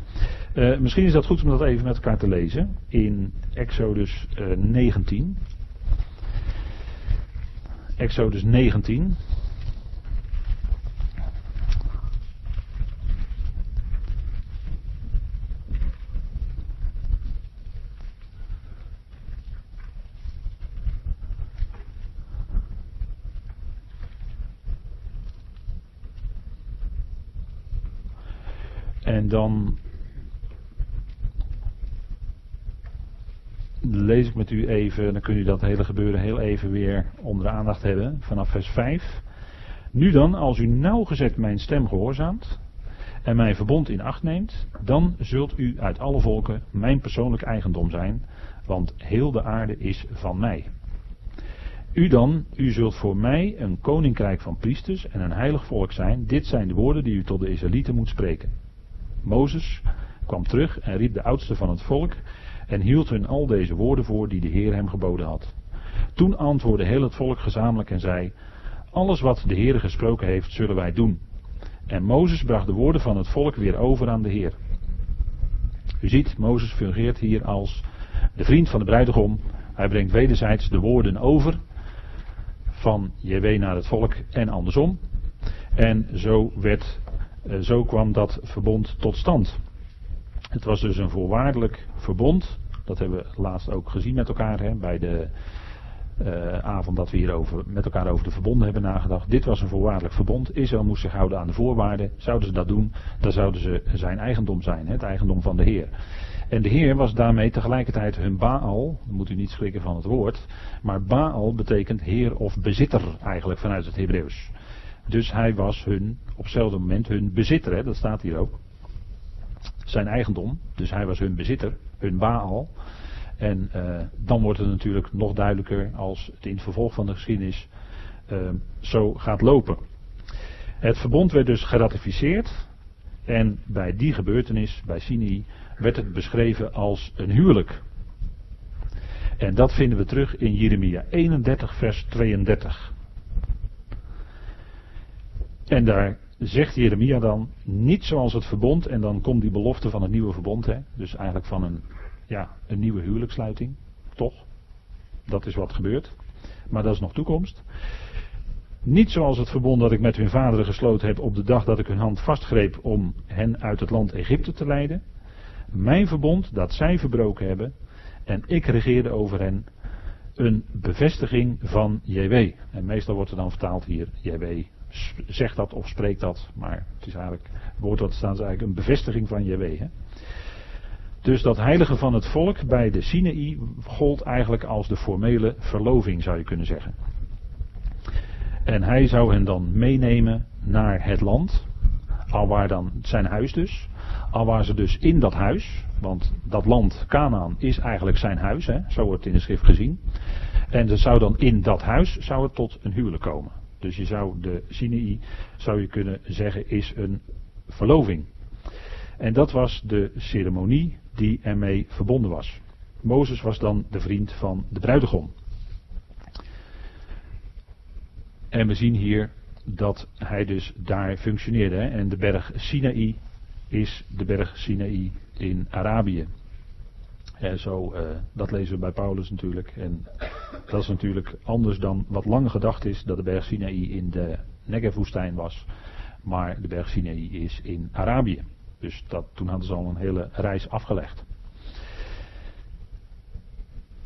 Speaker 1: Uh, misschien is dat goed om dat even met elkaar te lezen. In Exodus uh, 19. Exodus 19. En dan lees ik met u even, dan kunt u dat hele gebeuren heel even weer onder de aandacht hebben, vanaf vers 5. Nu dan, als u nauwgezet mijn stem gehoorzaamt en mijn verbond in acht neemt, dan zult u uit alle volken mijn persoonlijk eigendom zijn, want heel de aarde is van mij. U dan, u zult voor mij een koninkrijk van priesters en een heilig volk zijn. Dit zijn de woorden die u tot de Israëlieten moet spreken. Mozes kwam terug en riep de oudsten van het volk en hield hun al deze woorden voor die de Heer hem geboden had. Toen antwoordde heel het volk gezamenlijk en zei: Alles wat de Heer gesproken heeft, zullen wij doen. En Mozes bracht de woorden van het volk weer over aan de Heer. U ziet, Mozes fungeert hier als de vriend van de bruidegom. Hij brengt wederzijds de woorden over van JW naar het volk en andersom. En zo, werd, eh, zo kwam dat verbond tot stand. Het was dus een voorwaardelijk verbond. Dat hebben we laatst ook gezien met elkaar hè, bij de uh, avond dat we hier over, met elkaar over de verbonden hebben nagedacht. Dit was een voorwaardelijk verbond. Israël moest zich houden aan de voorwaarden. Zouden ze dat doen, dan zouden ze zijn eigendom zijn, hè, het eigendom van de Heer. En de Heer was daarmee tegelijkertijd hun Baal, moet u niet schrikken van het woord, maar Baal betekent Heer of bezitter eigenlijk vanuit het Hebreeuws. Dus hij was hun, op hetzelfde moment hun bezitter, hè, dat staat hier ook zijn eigendom. Dus hij was hun bezitter, hun Baal. En uh, dan wordt het natuurlijk nog duidelijker als het in het vervolg van de geschiedenis uh, zo gaat lopen. Het verbond werd dus geratificeerd. En bij die gebeurtenis, bij Sinai, werd het beschreven als een huwelijk. En dat vinden we terug in Jeremia 31, vers 32. En daar zegt Jeremia dan niet zoals het verbond, en dan komt die belofte van het nieuwe verbond, hè, dus eigenlijk van een, ja, een nieuwe huwelijkssluiting, toch? Dat is wat gebeurt, maar dat is nog toekomst. Niet zoals het verbond dat ik met hun vaderen gesloten heb op de dag dat ik hun hand vastgreep om hen uit het land Egypte te leiden. Mijn verbond dat zij verbroken hebben en ik regeerde over hen. Een bevestiging van JW. En meestal wordt er dan vertaald hier JW zegt dat of spreekt dat, maar het is eigenlijk, het woord wat staat is eigenlijk een bevestiging van JW. Hè? Dus dat heilige van het volk bij de Sinaï gold eigenlijk als de formele verloving, zou je kunnen zeggen. En hij zou hen dan meenemen naar het land, al waar dan zijn huis dus, al waar ze dus in dat huis, want dat land, Canaan, is eigenlijk zijn huis, hè, zo wordt het in de schrift gezien. En ze zou dan in dat huis zou tot een huwelijk komen. Dus je zou de Sinai, zou je kunnen zeggen, is een verloving. En dat was de ceremonie die ermee verbonden was. Mozes was dan de vriend van de bruidegom. En we zien hier dat hij dus daar functioneerde. En de berg Sinaï is de berg Sinaï in Arabië. En zo, uh, dat lezen we bij Paulus natuurlijk. En dat is natuurlijk anders dan wat lang gedacht is dat de berg Sinaï in de Negev-woestijn was. Maar de berg Sinaï is in Arabië. Dus dat, toen hadden ze al een hele reis afgelegd.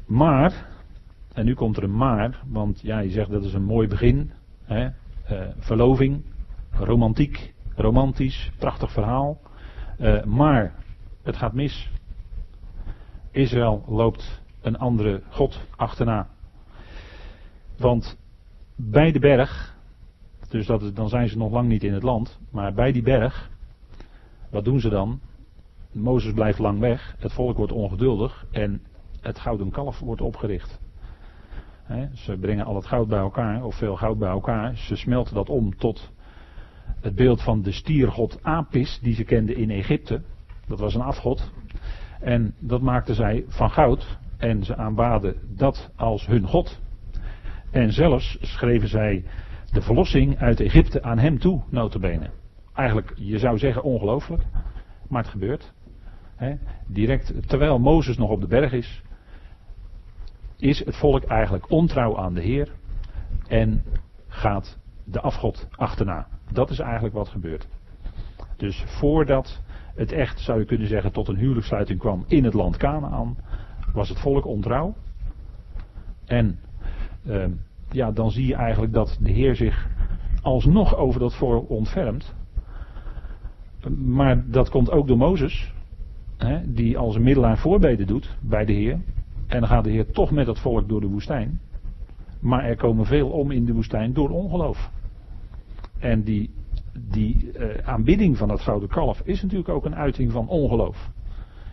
Speaker 1: Maar, en nu komt er een maar, want ja, je zegt dat is een mooi begin. Hè? Uh, verloving, romantiek, romantisch, prachtig verhaal. Uh, maar het gaat mis. Israël loopt een andere God achterna. Want bij de berg, dus dat dan zijn ze nog lang niet in het land, maar bij die berg, wat doen ze dan? Mozes blijft lang weg, het volk wordt ongeduldig en het gouden kalf wordt opgericht. ze brengen al het goud bij elkaar, of veel goud bij elkaar. Ze smelten dat om tot het beeld van de stiergod Apis, die ze kenden in Egypte. Dat was een afgod. En dat maakten zij van goud. En ze aanbaden dat als hun god. En zelfs schreven zij de verlossing uit Egypte aan hem toe, notabene. Eigenlijk, je zou zeggen ongelooflijk. Maar het gebeurt. direct, terwijl Mozes nog op de berg is, is het volk eigenlijk ontrouw aan de Heer en gaat de afgod achterna. Dat is eigenlijk wat gebeurt. Dus voordat het echt, zou je kunnen zeggen, tot een huwelijkssluiting kwam in het land Canaan, was het volk ontrouw. En uh, ja, dan zie je eigenlijk dat de Heer zich alsnog over dat volk ontfermt. Maar dat komt ook door Mozes, hè, die als een middelaar voorbeden doet bij de Heer. En dan gaat de Heer toch met het volk door de woestijn. Maar er komen veel om in de woestijn door ongeloof. En die, die uh, aanbidding van dat gouden kalf is natuurlijk ook een uiting van ongeloof.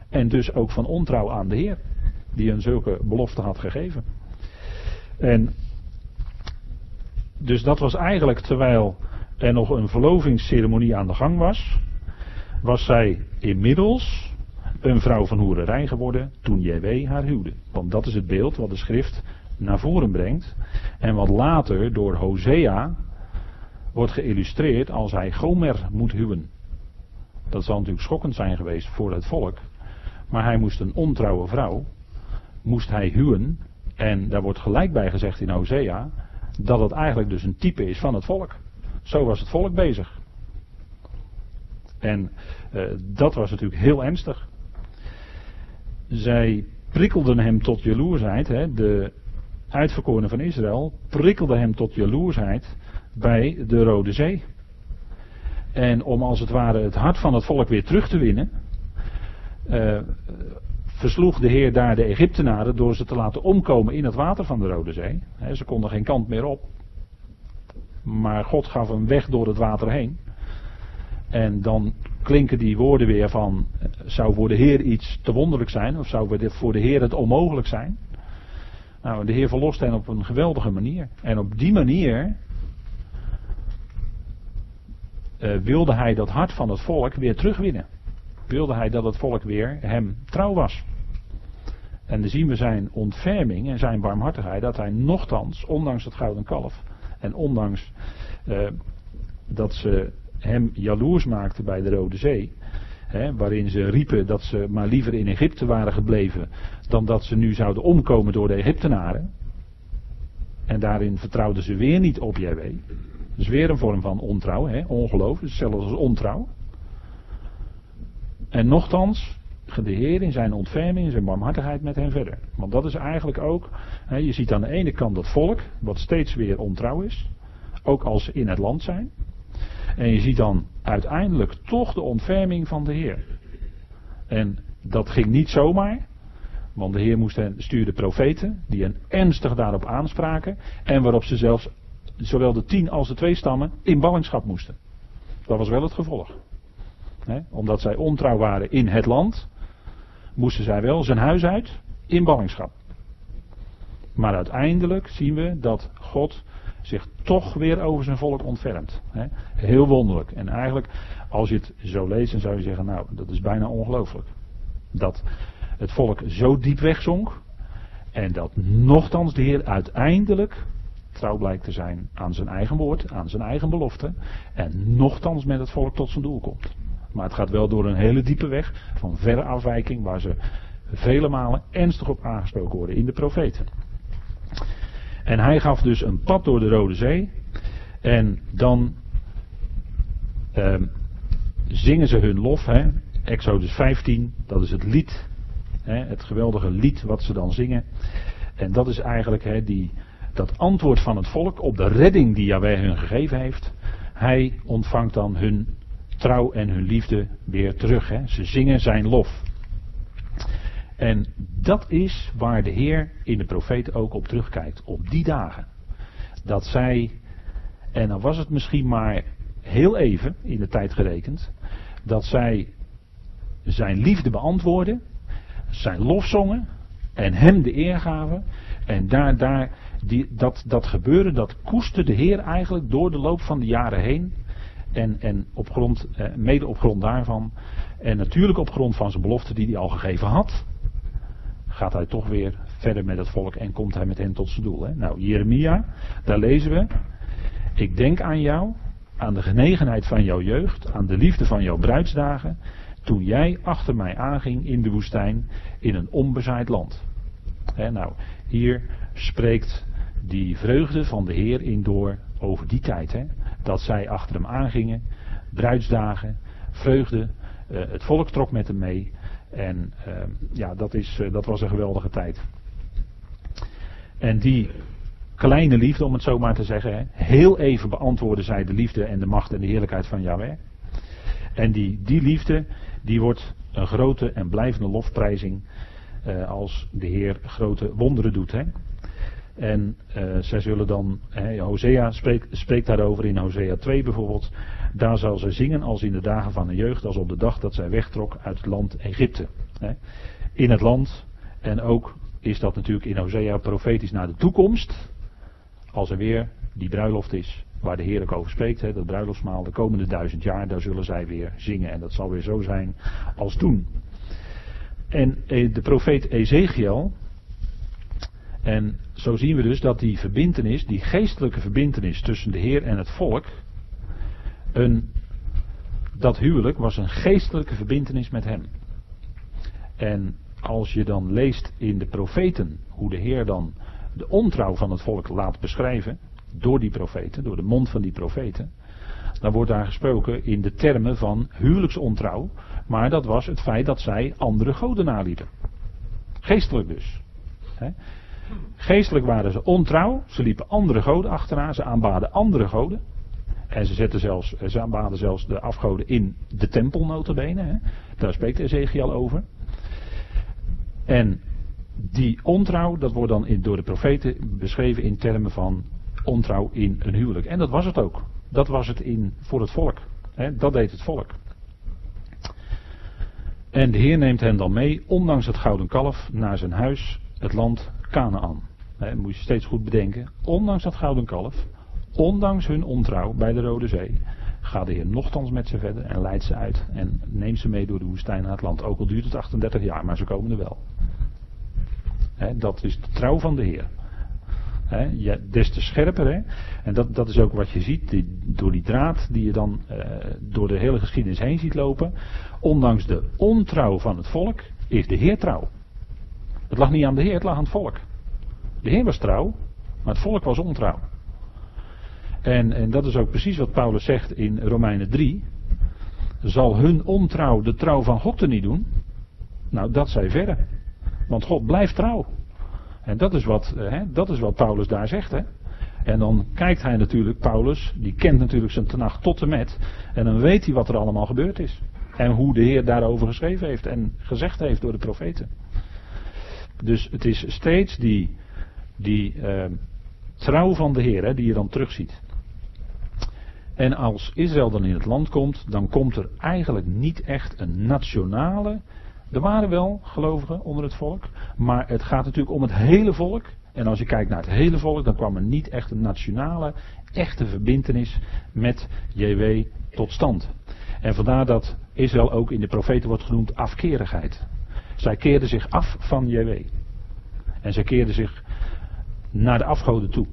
Speaker 1: En dus ook van ontrouw aan de Heer. Die een zulke belofte had gegeven. En dus dat was eigenlijk terwijl er nog een verlovingsceremonie aan de gang was. Was zij inmiddels een vrouw van hoererij geworden toen JW haar huwde. Want dat is het beeld wat de schrift naar voren brengt. En wat later door Hosea wordt geïllustreerd als hij Gomer moet huwen. Dat zal natuurlijk schokkend zijn geweest voor het volk. Maar hij moest een ontrouwe vrouw, moest hij huwen. En daar wordt gelijk bij gezegd in Hosea dat het eigenlijk dus een type is van het volk. Zo was het volk bezig. En uh, dat was natuurlijk heel ernstig. Zij prikkelden hem tot jaloersheid. Hè, de uitverkorenen van Israël prikkelden hem tot jaloersheid bij de Rode Zee. En om als het ware het hart van het volk weer terug te winnen, uh, versloeg de Heer daar de Egyptenaren door ze te laten omkomen in het water van de Rode Zee. ze konden geen kant meer op. Maar God gaf een weg door het water heen. En dan klinken die woorden weer van, zou voor de Heer iets te wonderlijk zijn? Of zou voor de Heer het onmogelijk zijn? Nou, de Heer verlost hen op een geweldige manier. En op die manier uh, wilde hij dat hart van het volk weer terugwinnen. Wilde hij dat het volk weer hem trouw was. En dan zien we zijn ontferming en zijn barmhartigheid dat hij nochtans, ondanks het gouden kalf en ondanks uh, dat ze hem jaloers maakten bij de Rode Zee, hè, waarin ze riepen dat ze maar liever in Egypte waren gebleven dan dat ze nu zouden omkomen door de Egyptenaren. En daarin vertrouwden ze weer niet op JW. Dus weer een vorm van ontrouw, hè, ongeloof, hetzelfde als ontrouw. En nochtans de Heer in zijn ontferming, in zijn barmhartigheid met hen verder. Want dat is eigenlijk ook, hè, je ziet aan de ene kant dat volk, wat steeds weer ontrouw is, ook als ze in het land zijn. En je ziet dan uiteindelijk toch de ontferming van de Heer. En dat ging niet zomaar, want de Heer moest hen, stuurde profeten, die hen ernstig daarop aanspraken, en waarop ze zelfs zowel de tien als de twee stammen in ballingschap moesten. Dat was wel het gevolg. omdat zij ontrouw waren in het land, moesten zij wel zijn huis uit in ballingschap. Maar uiteindelijk zien we dat God zich toch weer over zijn volk ontfermt. Heel wonderlijk. En eigenlijk, als je het zo leest, dan zou je zeggen, nou, dat is bijna ongelooflijk. Dat het volk zo diep wegzonk. En dat nochtans de Heer uiteindelijk trouw blijkt te zijn aan zijn eigen woord, aan zijn eigen belofte. En nochtans met het volk tot zijn doel komt. Maar het gaat wel door een hele diepe weg van verre afwijking waar ze vele malen ernstig op aangesproken worden in de profeten. En hij gaf dus een pad door de Rode Zee. En dan ehm, zingen ze hun lof. Hè. Exodus 15, dat is het lied. Hè, het geweldige lied wat ze dan zingen. En dat is eigenlijk hè, die, dat antwoord van het volk op de redding die Yahweh hun gegeven heeft. Hij ontvangt dan hun trouw en hun liefde weer terug. Hè. Ze zingen zijn lof. En dat is waar de Heer in de profeten ook op terugkijkt. Op die dagen. Dat zij, en dan was het misschien maar heel even in de tijd gerekend, dat zij zijn liefde beantwoorden, zijn lof zongen en hem de eer gaven. En daar, daar die, dat, dat gebeuren, dat koesterde de Heer eigenlijk door de loop van de jaren heen. En, en op grond, eh, mede op grond daarvan. En natuurlijk op grond van zijn belofte die hij al gegeven had. Gaat hij toch weer verder met het volk en komt hij met hen tot zijn doel. Hè? Nou, Jeremia, daar lezen we. Ik denk aan jou, aan de genegenheid van jouw jeugd, aan de liefde van jouw bruidsdagen. Toen jij achter mij aanging in de woestijn in een onbezaaid land. Hè, nou, hier spreekt die vreugde van de Heer in door over die tijd. Hè? Dat zij achter hem aangingen, bruidsdagen, vreugde, uh, het volk trok met hem mee. En uh, ja, dat, is, uh, dat was een geweldige tijd. En die kleine liefde, om het zo maar te zeggen, hè, heel even beantwoorden zij de liefde en de macht en de heerlijkheid van Yahweh. En die, die liefde, die wordt een grote en blijvende lofprijzing als de Heer grote wonderen doet. Hè. En uh, zij zullen dan, hè, Hosea spreekt, spreekt daarover in Hosea 2 bijvoorbeeld. Daar zal ze zingen als in de dagen van de jeugd, als op de dag dat zij wegtrok uit het land Egypte. In het land, en ook is dat natuurlijk in Hosea profetisch naar de toekomst. Als er weer die bruiloft is, waar de Heer ook over spreekt, dat bruiloftsmaal, de komende duizend jaar, daar zullen zij weer zingen. En dat zal weer zo zijn als toen. En eh, de profeet Ezekiel, en zo zien we dus dat die verbintenis, die geestelijke verbintenis tussen de Heer en het volk, een, dat huwelijk was een geestelijke verbintenis met Hem. En als je dan leest in de profeten hoe de Heer dan de ontrouw van het volk laat beschrijven, door die profeten, door de mond van die profeten, dan wordt daar gesproken in de termen van huwelijksontrouw, maar dat was het feit dat zij andere goden naliepen. Geestelijk dus. Geestelijk waren ze ontrouw. Ze liepen andere goden achterna. Ze aanbaden andere goden. En ze, zetten zelfs, ze aanbaden zelfs de afgoden in de tempel. Hè. Daar spreekt Ezekiel over. En die ontrouw, dat wordt dan door de profeten beschreven in termen van ontrouw in een huwelijk. En dat was het ook. Dat was het in, voor het volk. Hè. Dat deed het volk. En de Heer neemt hen dan mee, ondanks het gouden kalf, naar zijn huis, het land Canaan. Dat moet je steeds goed bedenken. Ondanks dat gouden kalf, ondanks hun ontrouw bij de Rode Zee, gaat de Heer nogthans met ze verder en leidt ze uit en neemt ze mee door de woestijn naar het land. Ook al duurt het 38 jaar, maar ze komen er wel. dat is de trouw van de Heer. He, ja, des te scherper. He. En dat, dat is ook wat je ziet door die draad die je dan uh, door de hele geschiedenis heen ziet lopen. Ondanks de ontrouw van het volk is de Heer trouw. Het lag niet aan de Heer, het lag aan het volk. De Heer was trouw, maar het volk was ontrouw. En, en dat is ook precies wat Paulus zegt in Romeinen 3. Zal hun ontrouw de trouw van God er niet doen? Nou, dat zij verre. Want God blijft trouw. En dat is wat, eh, hè, dat is wat Paulus daar zegt. Hè. En dan kijkt hij natuurlijk, Paulus, die kent natuurlijk zijn tenacht tot en met. En dan weet hij wat er allemaal gebeurd is. En hoe de Heer daarover geschreven heeft en gezegd heeft door de profeten. Dus het is steeds die, die uh, trouw van de Heer hè, die je dan terugziet. En als Israël dan in het land komt, dan komt er eigenlijk niet echt een nationale. Er waren wel gelovigen onder het volk, maar het gaat natuurlijk om het hele volk. En als je kijkt naar het hele volk, dan kwam er niet echt een nationale, echte verbintenis met JW tot stand. En vandaar dat Israël ook in de profeten wordt genoemd afkerigheid. Zij keerden zich af van JW. En zij keerden zich naar de afgoden toe.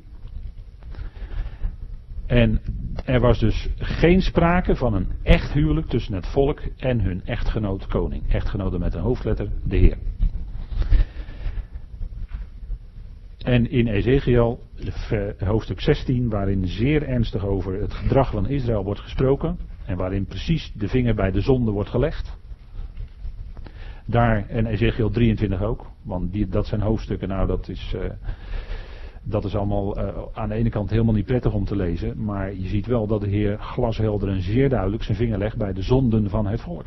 Speaker 1: En er was dus geen sprake van een echt huwelijk tussen het volk en hun echtgenoot koning. Echtgenoten met een hoofdletter, de Heer. En in Ezekiel, hoofdstuk 16, waarin zeer ernstig over het gedrag van Israël wordt gesproken. En waarin precies de vinger bij de zonde wordt gelegd. Daar, en Ezekiel 23 ook, want die, dat zijn hoofdstukken, nou dat is, uh, dat is allemaal uh, aan de ene kant helemaal niet prettig om te lezen, maar je ziet wel dat de Heer glashelder en zeer duidelijk zijn vinger legt bij de zonden van het volk.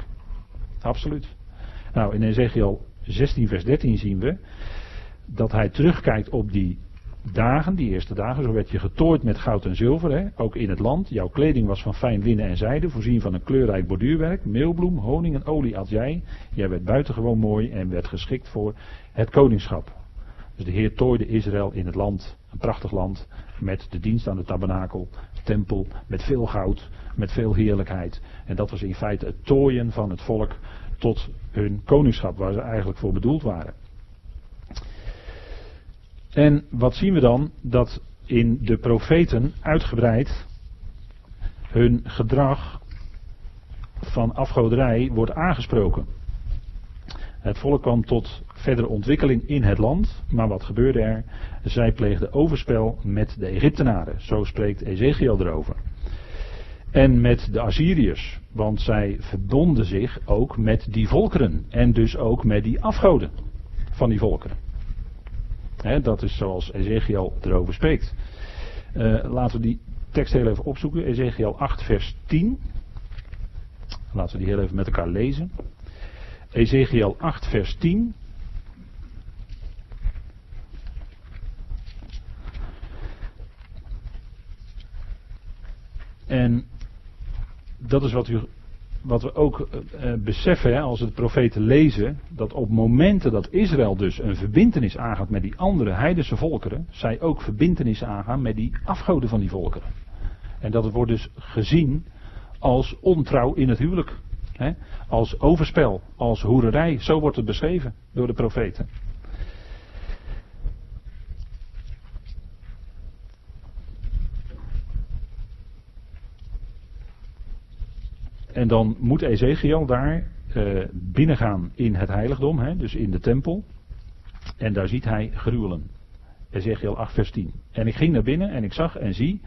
Speaker 1: Absoluut. Nou, in Ezekiel 16 vers 13 zien we dat hij terugkijkt op die dagen, die eerste dagen, zo werd je getooid met goud en zilver, hè, ook in het land. Jouw kleding was van fijn linnen en zijde, voorzien van een kleurrijk borduurwerk, meelbloem, honing en olie at jij. Jij werd buitengewoon mooi en werd geschikt voor het koningschap. Dus de Heer tooide Israël in het land Een prachtig land met de dienst aan de tabernakel, tempel, met veel goud, met veel heerlijkheid. En dat was in feite het tooien van het volk tot hun koningschap, waar ze eigenlijk voor bedoeld waren. En wat zien we dan? Dat in de profeten uitgebreid hun gedrag van afgoderij wordt aangesproken. Het volk kwam tot verdere ontwikkeling in het land, maar wat gebeurde er? Zij pleegden overspel met de Egyptenaren, zo spreekt Ezekiel erover. En met de Assyriërs, want zij verbonden zich ook met die volkeren en dus ook met die afgoden van die volkeren. Dat is zoals Ezekiel erover spreekt. Uh, laten we die tekst heel even opzoeken. Ezekiel 8, vers 10. Laten we die heel even met elkaar lezen. Ezekiel 8, vers 10. En dat is wat, u, wat we ook uh, beseffen hè, als we het profeten lezen. Dat op momenten dat Israël dus een verbintenis aangaat met die andere heidense volkeren. Zij ook verbintenis aangaan met die afgoden van die volkeren. En dat het wordt dus gezien als ontrouw in het huwelijk. Hè? Als overspel, als hoererij. Zo wordt het beschreven door de profeten. En dan moet Ezekiel daar uh, binnengaan in het heiligdom, hè, dus in de tempel. En daar ziet hij gruwelen. Ezekiel 8 vers 10. En ik ging naar binnen en ik zag en zie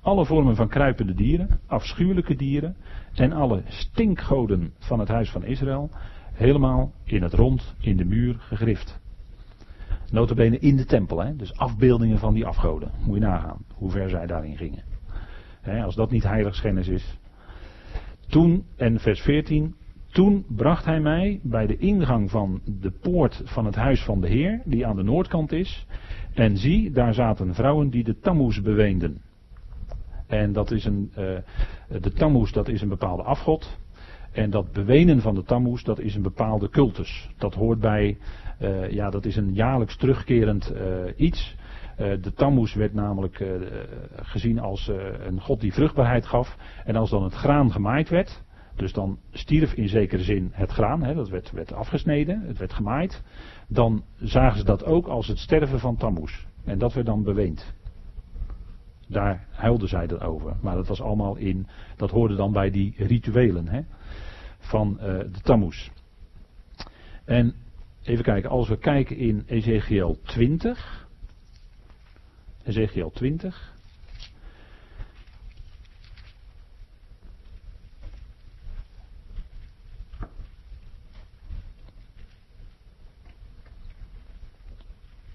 Speaker 1: alle vormen van kruipende dieren, afschuwelijke dieren en alle stinkgoden van het huis van Israël helemaal in het rond in de muur gegrift. Notabene in de tempel, hè? dus afbeeldingen van die afgoden. Moet je nagaan hoe ver zij daarin gingen. als dat niet heiligschennis is. Toen, en vers 14, toen bracht hij mij bij de ingang van de poort van het huis van de Heer, die aan de noordkant is. En zie, daar zaten vrouwen die de tammuz beweenden. En dat is een, uh, de tammuz dat is een bepaalde afgod. En dat bewenen van de tammuz dat is een bepaalde cultus. Dat hoort bij, uh, ja dat is een jaarlijks terugkerend uh, iets. De tammuz werd namelijk gezien als een god die vruchtbaarheid gaf. En als dan het graan gemaaid werd, dus dan stierf in zekere zin het graan, hè, dat werd, werd afgesneden, het werd gemaaid. Dan zagen ze dat ook als het sterven van tammuz. En dat werd dan beweend. Daar huilden zij dat over. Maar dat was allemaal in, dat hoorde dan bij die rituelen hè, van de Tammuz. En even kijken, als we kijken in Ezekiel 20. Ezekiel 20.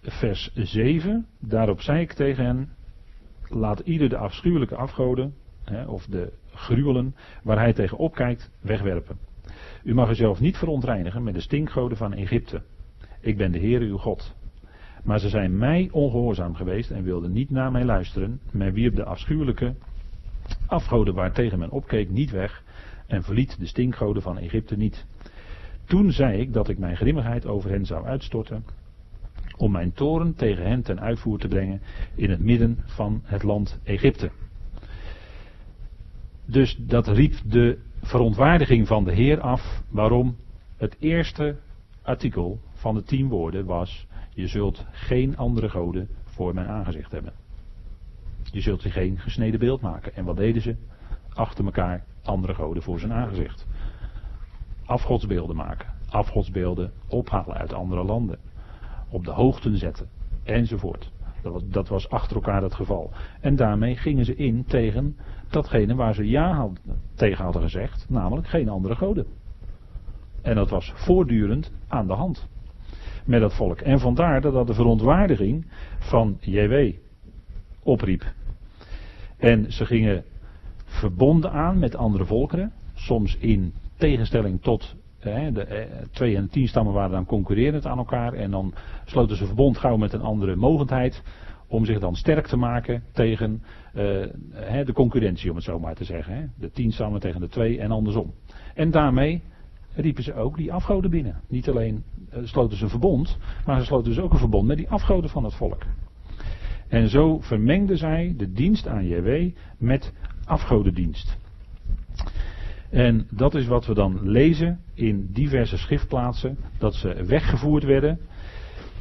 Speaker 1: Vers 7. Daarop zei ik tegen hen laat ieder de afschuwelijke afgoden, hè, of de gruwelen, waar hij tegen opkijkt, wegwerpen. U mag uzelf niet verontreinigen met de stinkgoden van Egypte. Ik ben de Heer uw God. Maar ze zijn mij ongehoorzaam geweest en wilden niet naar mij luisteren. Men wierp de afschuwelijke afgoden waar tegen men opkeek niet weg en verliet de stinkgoden van Egypte niet. Toen zei ik dat ik mijn grimmigheid over hen zou uitstorten om mijn toren tegen hen ten uitvoer te brengen in het midden van het land Egypte. Dus dat riep de verontwaardiging van de Heer af. Waarom? Het eerste artikel van de tien woorden was: Je zult geen andere goden voor mijn aangezicht hebben. Je zult je geen gesneden beeld maken. En wat deden ze? Achter elkaar andere goden voor zijn aangezicht. Afgodsbeelden maken. Afgodsbeelden ophalen uit andere landen op de hoogten zetten, enzovoort. Dat was, dat was achter elkaar het geval. En daarmee gingen ze in tegen datgene waar ze ja tegen hadden gezegd, namelijk geen andere goden. En dat was voortdurend aan de hand met dat volk. En vandaar dat dat de verontwaardiging van JW opriep. En ze gingen verbonden aan met andere volkeren, soms in tegenstelling tot de eh, twee en tien stammen waren dan concurrerend aan elkaar. En dan sloten ze verbond gauw met een andere mogendheid. Om zich dan sterk te maken tegen uh, de concurrentie, om het zo maar te zeggen. De tien stammen tegen de twee en andersom. En daarmee riepen ze ook die afgoden binnen. Niet alleen uh, sloten ze een verbond, maar ze sloten dus ook een verbond met die afgoden van het volk. En zo vermengden zij de dienst aan JW met afgodendienst. En dat is wat we dan lezen in diverse schriftplaatsen, dat ze weggevoerd werden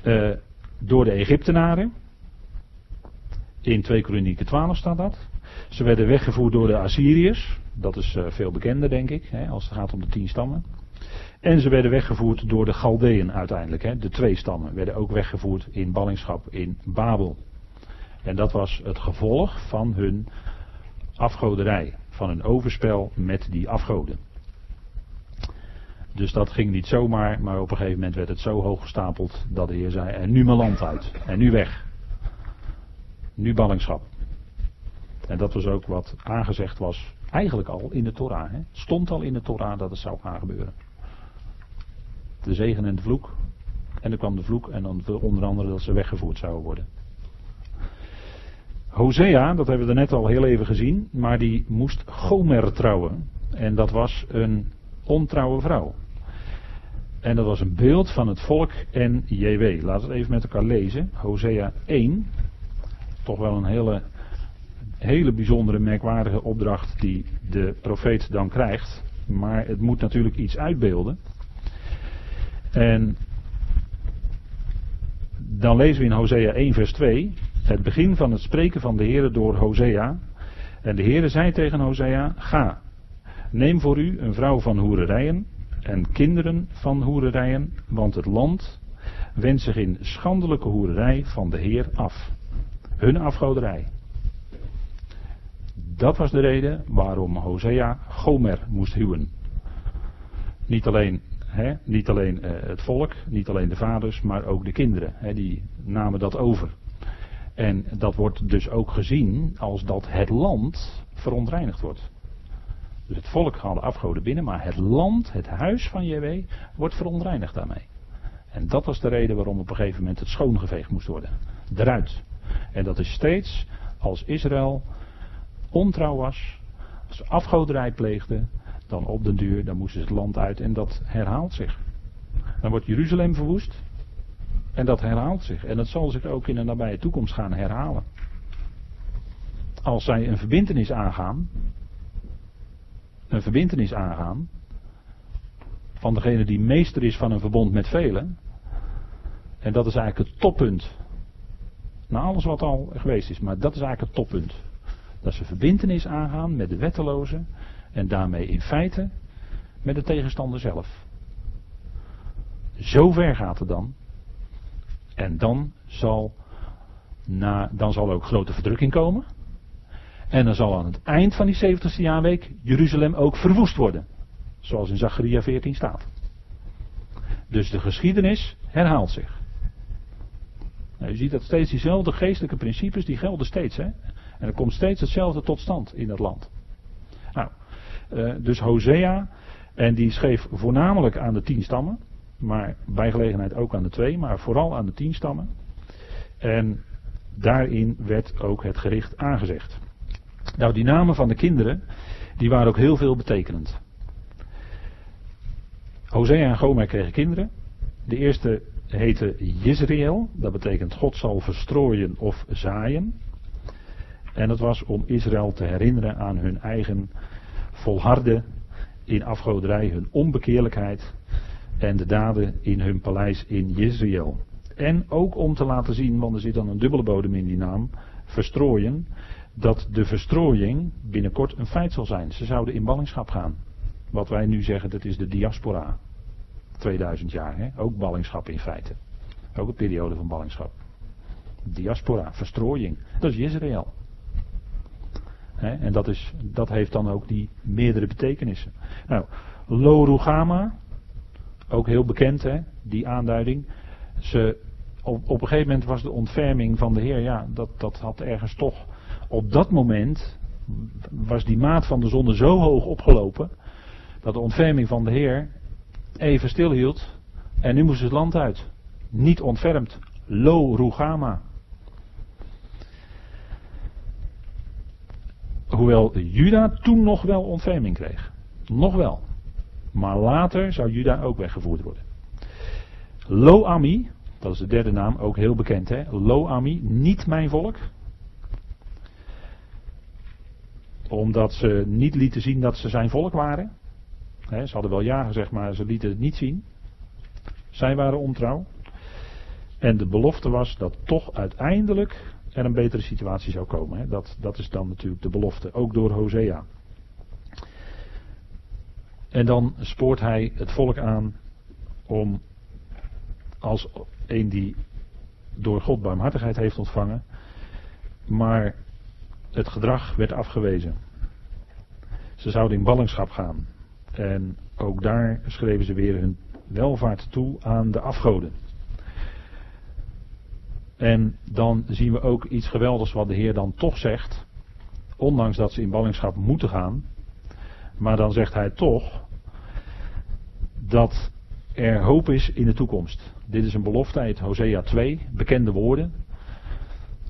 Speaker 1: uh, door de Egyptenaren. In 2 Kronieken 12 staat dat. Ze werden weggevoerd door de Assyriërs. Dat is uh, veel bekender, denk ik, hè, als het gaat om de tien stammen. En ze werden weggevoerd door de Galdeën uiteindelijk. Hè. De twee stammen werden ook weggevoerd in ballingschap in Babel. En dat was het gevolg van hun afgoderij. Van hun overspel met die afgoden. Dus dat ging niet zomaar, maar op een gegeven moment werd het zo hoog gestapeld dat de Heer zei: En nu mijn land uit. En nu weg. Nu ballingschap. En dat was ook wat aangezegd was, eigenlijk al in de Torah. Stond al in de Torah dat het zou gaan gebeuren. De zegen en de vloek. En dan kwam de vloek en dan onder andere dat ze weggevoerd zouden worden. Hosea, dat hebben we net al heel even gezien, maar die moest Gomer trouwen. En dat was een ontrouwe vrouw. En dat was een beeld van het volk en JW. Laten we het even met elkaar lezen. Hosea 1. Toch wel een hele, hele bijzondere, merkwaardige opdracht die de profeet dan krijgt. Maar het moet natuurlijk iets uitbeelden. En dan lezen we in Hosea 1 vers 2 het begin van het spreken van de Heer door Hosea. En de Heer zei tegen Hosea, ga, neem voor u een vrouw van hoererijen en kinderen van hoererijen, want het land wendt zich in schandelijke hoererij van de Heer af. Hun afgoderij. Dat was de reden waarom Hosea Gomer moest huwen. Niet alleen, niet alleen uh, het volk, niet alleen de vaders, maar ook de kinderen. Die namen dat over. En dat wordt dus ook gezien als dat het land verontreinigd wordt. Dus het volk gaat de afgoden binnen, maar het land, het huis van JW, wordt verontreinigd daarmee. En dat was de reden waarom op een gegeven moment het schoongeveegd moest worden. Eruit. En dat is steeds als Israël ontrouw was, als ze afgoderij pleegden, dan op den duur, dan moesten ze het land uit en dat herhaalt zich. Dan wordt Jeruzalem verwoest, en dat herhaalt zich. En dat zal zich ook in de nabije toekomst gaan herhalen. Als zij een verbintenis aangaan, een verbintenis aangaan, van degene die meester is van een verbond met velen, en dat is eigenlijk het toppunt. Na alles wat al geweest is, maar dat is eigenlijk het toppunt. Dat ze verbintenis aangaan met de wettelozen en daarmee in feite met de tegenstander zelf. Zo ver gaat het dan en dan zal, na, dan zal ook grote verdrukking komen. En dan zal aan het eind van die 70ste jaarweek Jeruzalem ook verwoest worden. Zoals in Zacharia 14 staat. Dus de geschiedenis herhaalt zich. Nou, je ziet dat steeds diezelfde geestelijke principes, die gelden steeds. Hè? En er komt steeds hetzelfde tot stand in dat land. Uh, dus Hosea, en die schreef voornamelijk aan de tien stammen maar bij gelegenheid ook aan de twee, maar vooral aan de tien stammen. En daarin werd ook het gericht aangezegd. Nou, die namen van de kinderen, die waren ook heel veel betekenend. Hosea en Gomer kregen kinderen. De eerste heette Jezreel, dat betekent God zal verstrooien of zaaien. En dat was om Israël te herinneren aan hun eigen volharden in afgoderij, hun onbekeerlijkheid en de daden in hun paleis in Jezreel. En ook om te laten zien, want er zit dan een dubbele bodem in die naam, verstrooien, dat de verstrooiing binnenkort een feit zal zijn. Ze zouden in ballingschap gaan. Wat wij nu zeggen, dat is de diaspora. 2000 jaar, hè? ook ballingschap in feite. Ook een periode van ballingschap. Diaspora, verstrooiing, dat is En dat, is, dat heeft dan ook die meerdere betekenissen. Nou, Lo Rugama, ook heel bekend, hè, die aanduiding. Ze, op, op een gegeven moment was de ontferming van de Heer, ja, dat, dat had ergens toch. Op dat moment was die maat van de zonde zo hoog opgelopen. dat de ontferming van de Heer even stilhield. En nu moest het land uit. Niet ontfermd. Lo Rugama. Hoewel Juda toen nog wel ontferming kreeg. Nog wel. Maar later zou Juda ook weggevoerd worden. Lo-Ami, Dat is de derde naam, ook heel bekend hè. Lo-Ami, niet mijn volk. Omdat ze niet lieten zien dat ze zijn volk waren. ze hadden wel ja gezegd, maar ze lieten het niet zien. Zij waren ontrouw. En de belofte was dat toch uiteindelijk er een betere situatie zou komen. Dat, dat is dan natuurlijk de belofte, ook door Hosea. En dan spoort hij het volk aan om als een die door God barmhartigheid heeft ontvangen, maar het gedrag werd afgewezen. Ze zouden in ballingschap gaan. En ook daar schreven ze weer hun welvaart toe aan de afgoden. En dan zien we ook iets geweldigs wat de Heer dan toch zegt. Ondanks dat ze in ballingschap moeten gaan. Maar dan zegt hij toch dat er hoop is in de toekomst. Dit is een belofte uit Hosea 2, bekende woorden.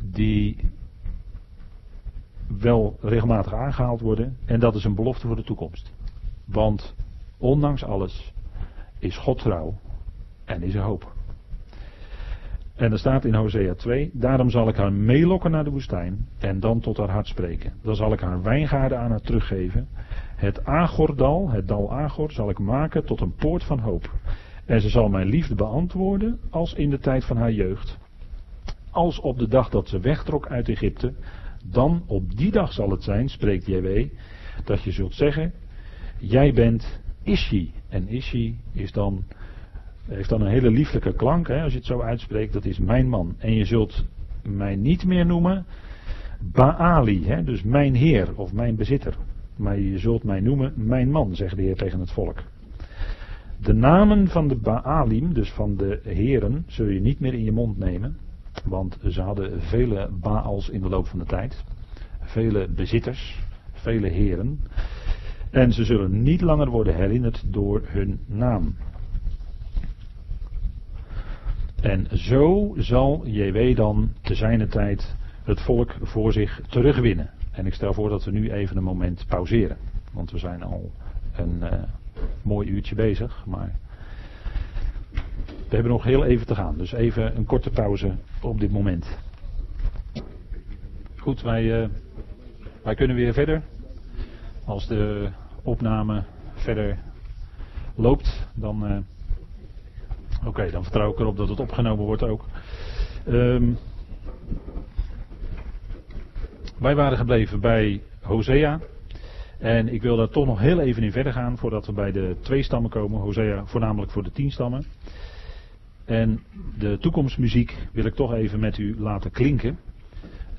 Speaker 1: Die wel regelmatig aangehaald worden. En dat is een belofte voor de toekomst. Want ondanks alles is God trouw en is er hoop. En er staat in Hosea 2, daarom zal ik haar meelokken naar de woestijn en dan tot haar hart spreken. Dan zal ik haar wijngaarden aan haar teruggeven. Het Agordal, het dal Agor, zal ik maken tot een poort van hoop. En ze zal mijn liefde beantwoorden als in de tijd van haar jeugd. Als op de dag dat ze wegtrok uit Egypte, dan op die dag zal het zijn, spreekt JW, dat je zult zeggen, jij bent Ishi. En Ishi is dan, heeft dan een hele lieflijke klank, hè, als je het zo uitspreekt, dat is mijn man. En je zult mij niet meer noemen Baali, hè, dus mijn heer of mijn bezitter. Maar je zult mij noemen mijn man, zegt de Heer tegen het volk. De namen van de Baalim, dus van de heren, zul je niet meer in je mond nemen. Want ze hadden vele Baals in de loop van de tijd. Vele bezitters, vele heren. En ze zullen niet langer worden herinnerd door hun naam. En zo zal JW dan te zijner tijd het volk voor zich terugwinnen. En ik stel voor dat we nu even een moment pauzeren. Want we zijn al een uh, mooi uurtje bezig. Maar we hebben nog heel even te gaan. Dus even een korte pauze op dit moment. Goed, wij, uh, wij kunnen weer verder. Als de opname verder loopt, dan. Uh, Oké, dan vertrouw ik erop dat het opgenomen wordt ook. Um, wij waren gebleven bij Hosea. En ik wil daar toch nog heel even in verder gaan voordat we bij de twee stammen komen. Hosea voornamelijk voor de tien stammen. En de toekomstmuziek wil ik toch even met u laten klinken.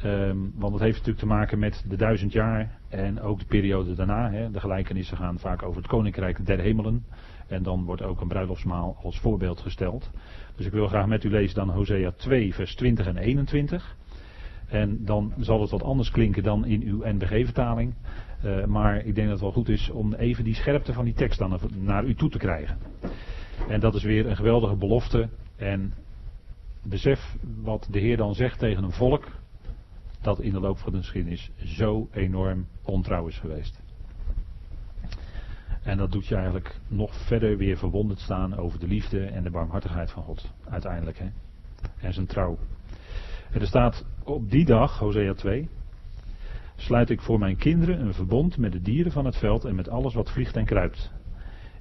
Speaker 1: Um, want het heeft natuurlijk te maken met de duizend jaar en ook de periode daarna. Hè. De gelijkenissen gaan vaak over het koninkrijk der hemelen. En dan wordt ook een bruiloftsmaal als voorbeeld gesteld. Dus ik wil graag met u lezen dan Hosea 2 vers 20 en 21. En dan zal het wat anders klinken dan in uw NBG-vertaling. Uh, maar ik denk dat het wel goed is om even die scherpte van die tekst dan naar u toe te krijgen. En dat is weer een geweldige belofte. En besef wat de Heer dan zegt tegen een volk dat in de loop van de geschiedenis zo enorm ontrouw is geweest. En dat doet je eigenlijk nog verder weer verwonderd staan over de liefde en de barmhartigheid van God. Uiteindelijk. Hè? En zijn trouw. En er staat op die dag, Hosea 2, sluit ik voor mijn kinderen een verbond met de dieren van het veld en met alles wat vliegt en kruipt.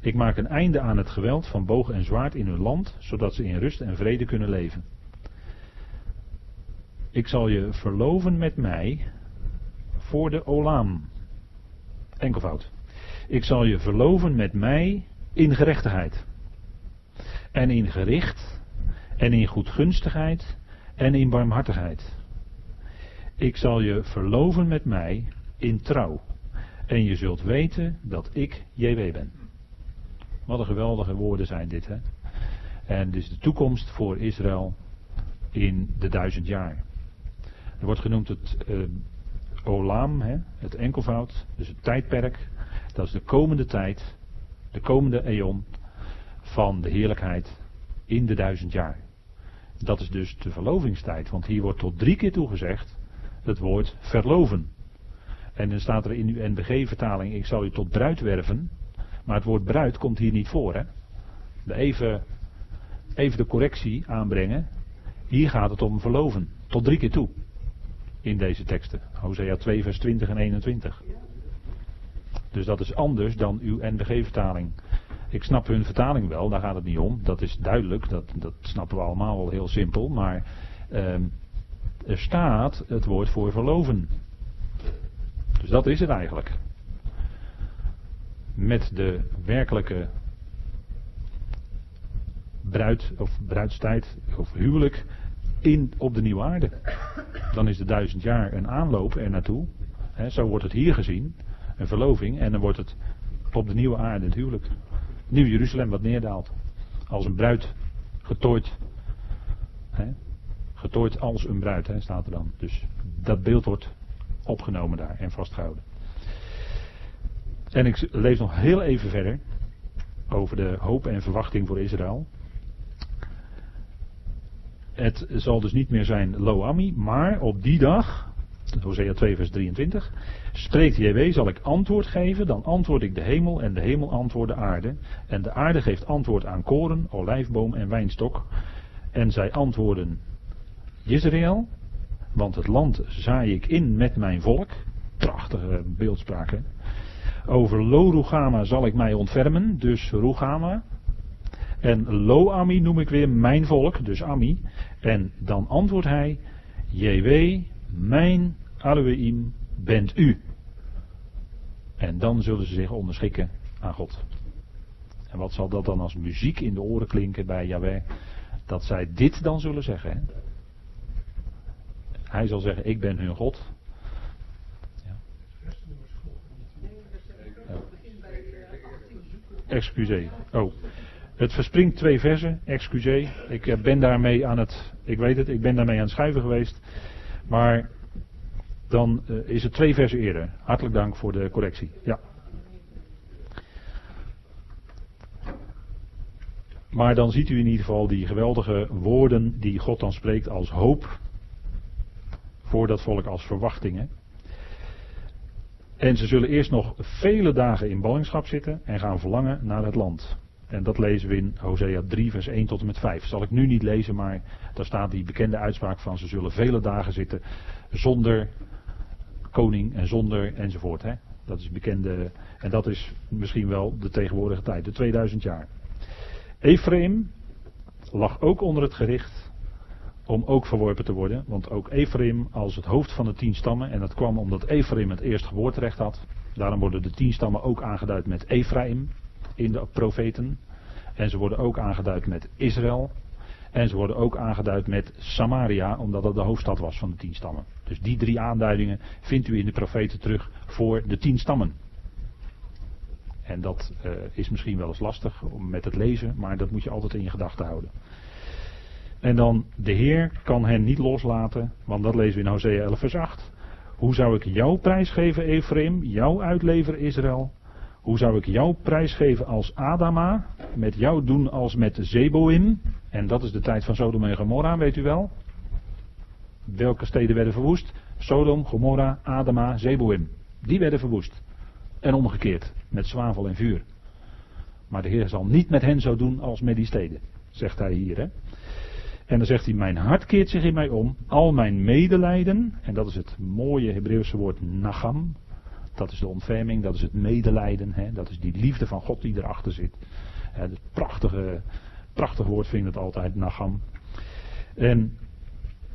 Speaker 1: Ik maak een einde aan het geweld van boog en zwaard in hun land, zodat ze in rust en vrede kunnen leven. Ik zal je verloven met mij voor de Olam. Enkelvoud. Ik zal je verloven met mij in gerechtigheid. En in gericht. En in goedgunstigheid. En in barmhartigheid. Ik zal je verloven met mij in trouw. En je zult weten dat ik JW ben. Wat een geweldige woorden zijn dit, hè? En dus de toekomst voor Israël in de duizend jaar. Er wordt genoemd het uh, Olam, hè, het enkelvoud, dus het tijdperk. Dat is de komende tijd, de komende eon van de heerlijkheid in de duizend jaar. Dat is dus de verlovingstijd, want hier wordt tot drie keer toegezegd het woord verloven. En dan staat er in uw NBG-vertaling, ik zal u tot bruid werven. Maar het woord bruid komt hier niet voor. Hè? Even even de correctie aanbrengen. Hier gaat het om verloven. Tot drie keer toe. In deze teksten. Hosea 2 vers 20 en 21. Dus dat is anders dan uw NBG-vertaling. Ik snap hun vertaling wel, daar gaat het niet om. Dat is duidelijk, dat, dat snappen we allemaal wel heel simpel. Maar ehm, er staat het woord voor verloven. Dus dat is het eigenlijk. Met de werkelijke bruid of bruidstijd of huwelijk in, op de nieuwe aarde. Dan is de duizend jaar een aanloop er naartoe. zo wordt het hier gezien, een verloving, en dan wordt het op de nieuwe aarde het huwelijk. Nieuw Jeruzalem wat neerdaalt. Als een bruid getooid. He, getooid als een bruid, he, staat er dan. Dus dat beeld wordt opgenomen daar en vastgehouden. En ik lees nog heel even verder over de hoop en verwachting voor Israël. Het zal dus niet meer zijn Loami, maar op die dag, Hosea 2 vers 23, spreekt JW, zal ik antwoord geven, dan antwoord ik de hemel en de hemel antwoordt de aarde. En de aarde geeft antwoord aan koren, olijfboom en wijnstok. En zij antwoorden Israël, want het land zaai ik in met mijn volk. Prachtige beeldspraak. Over Lo zal ik mij ontfermen, dus Rugama. En Lo-Ami noem ik weer mijn volk, dus Ami. En dan antwoordt hij, JW, mijn Elohim bent u. En dan zullen ze zich onderschikken aan God. En wat zal dat dan als muziek in de oren klinken bij Yahweh? Dat zij dit dan zullen zeggen. Hè? Hij zal zeggen, ik ben hun God. Ja. Excuseer. Oh. Het verspringt twee versen, excuseer. Ik eh, ben daarmee aan het, ik weet het, ik ben daarmee aan het schrijven geweest. Maar dan uh, is het twee versen eerder. Hartelijk dank voor de correctie. Ja. Maar dan ziet u in ieder geval die geweldige woorden die God dan spreekt als hoop voor dat volk als verwachtingen. En ze zullen eerst nog vele dagen in ballingschap zitten en gaan verlangen naar het land. En dat lezen we in Hosea 3, vers 1 tot en met 5. Zal ik nu niet lezen, maar daar staat die bekende uitspraak van: ze zullen vele dagen zitten zonder koning en zonder enzovoort. Hè? Dat is bekende, en dat is misschien wel de tegenwoordige tijd, de 2000 jaar. Ephraim lag ook onder het gericht om ook verworpen te worden. Want ook Ephraim als het hoofd van de tien stammen, en dat kwam omdat Ephraim het eerst geboorterecht had. Daarom worden de tien stammen ook aangeduid met Ephraim in de profeten. En ze worden ook aangeduid met Israël. En ze worden ook aangeduid met Samaria, omdat dat de hoofdstad was van de tien stammen. Dus die drie aanduidingen vindt u in de profeten terug voor de tien stammen. En dat uh, is misschien wel eens lastig met het lezen, maar dat moet je altijd in je gedachten houden. En dan, de Heer kan hen niet loslaten, want dat lezen we in Hosea 11 vers 8. Hoe zou ik jouw prijs geven, Ephraim, jouw uitlever Israël? Hoe zou ik jou prijsgeven als Adama, met jou doen als met Zeboim? En dat is de tijd van Sodom en Gomorra, weet u wel? Welke steden werden verwoest? Sodom, Gomorra, Adama, Zeboim. Die werden verwoest. En omgekeerd, met zwavel en vuur. Maar de Heer zal niet met hen zo doen als met die steden, zegt hij hier. Hè? En dan zegt hij, mijn hart keert zich in mij om, al mijn medelijden, en dat is het mooie Hebreeuwse woord nagam, dat is de ontferming, dat is het medelijden, hè? dat is die liefde van God die erachter zit. Het prachtige, prachtig woord vind ik het altijd, nagam. En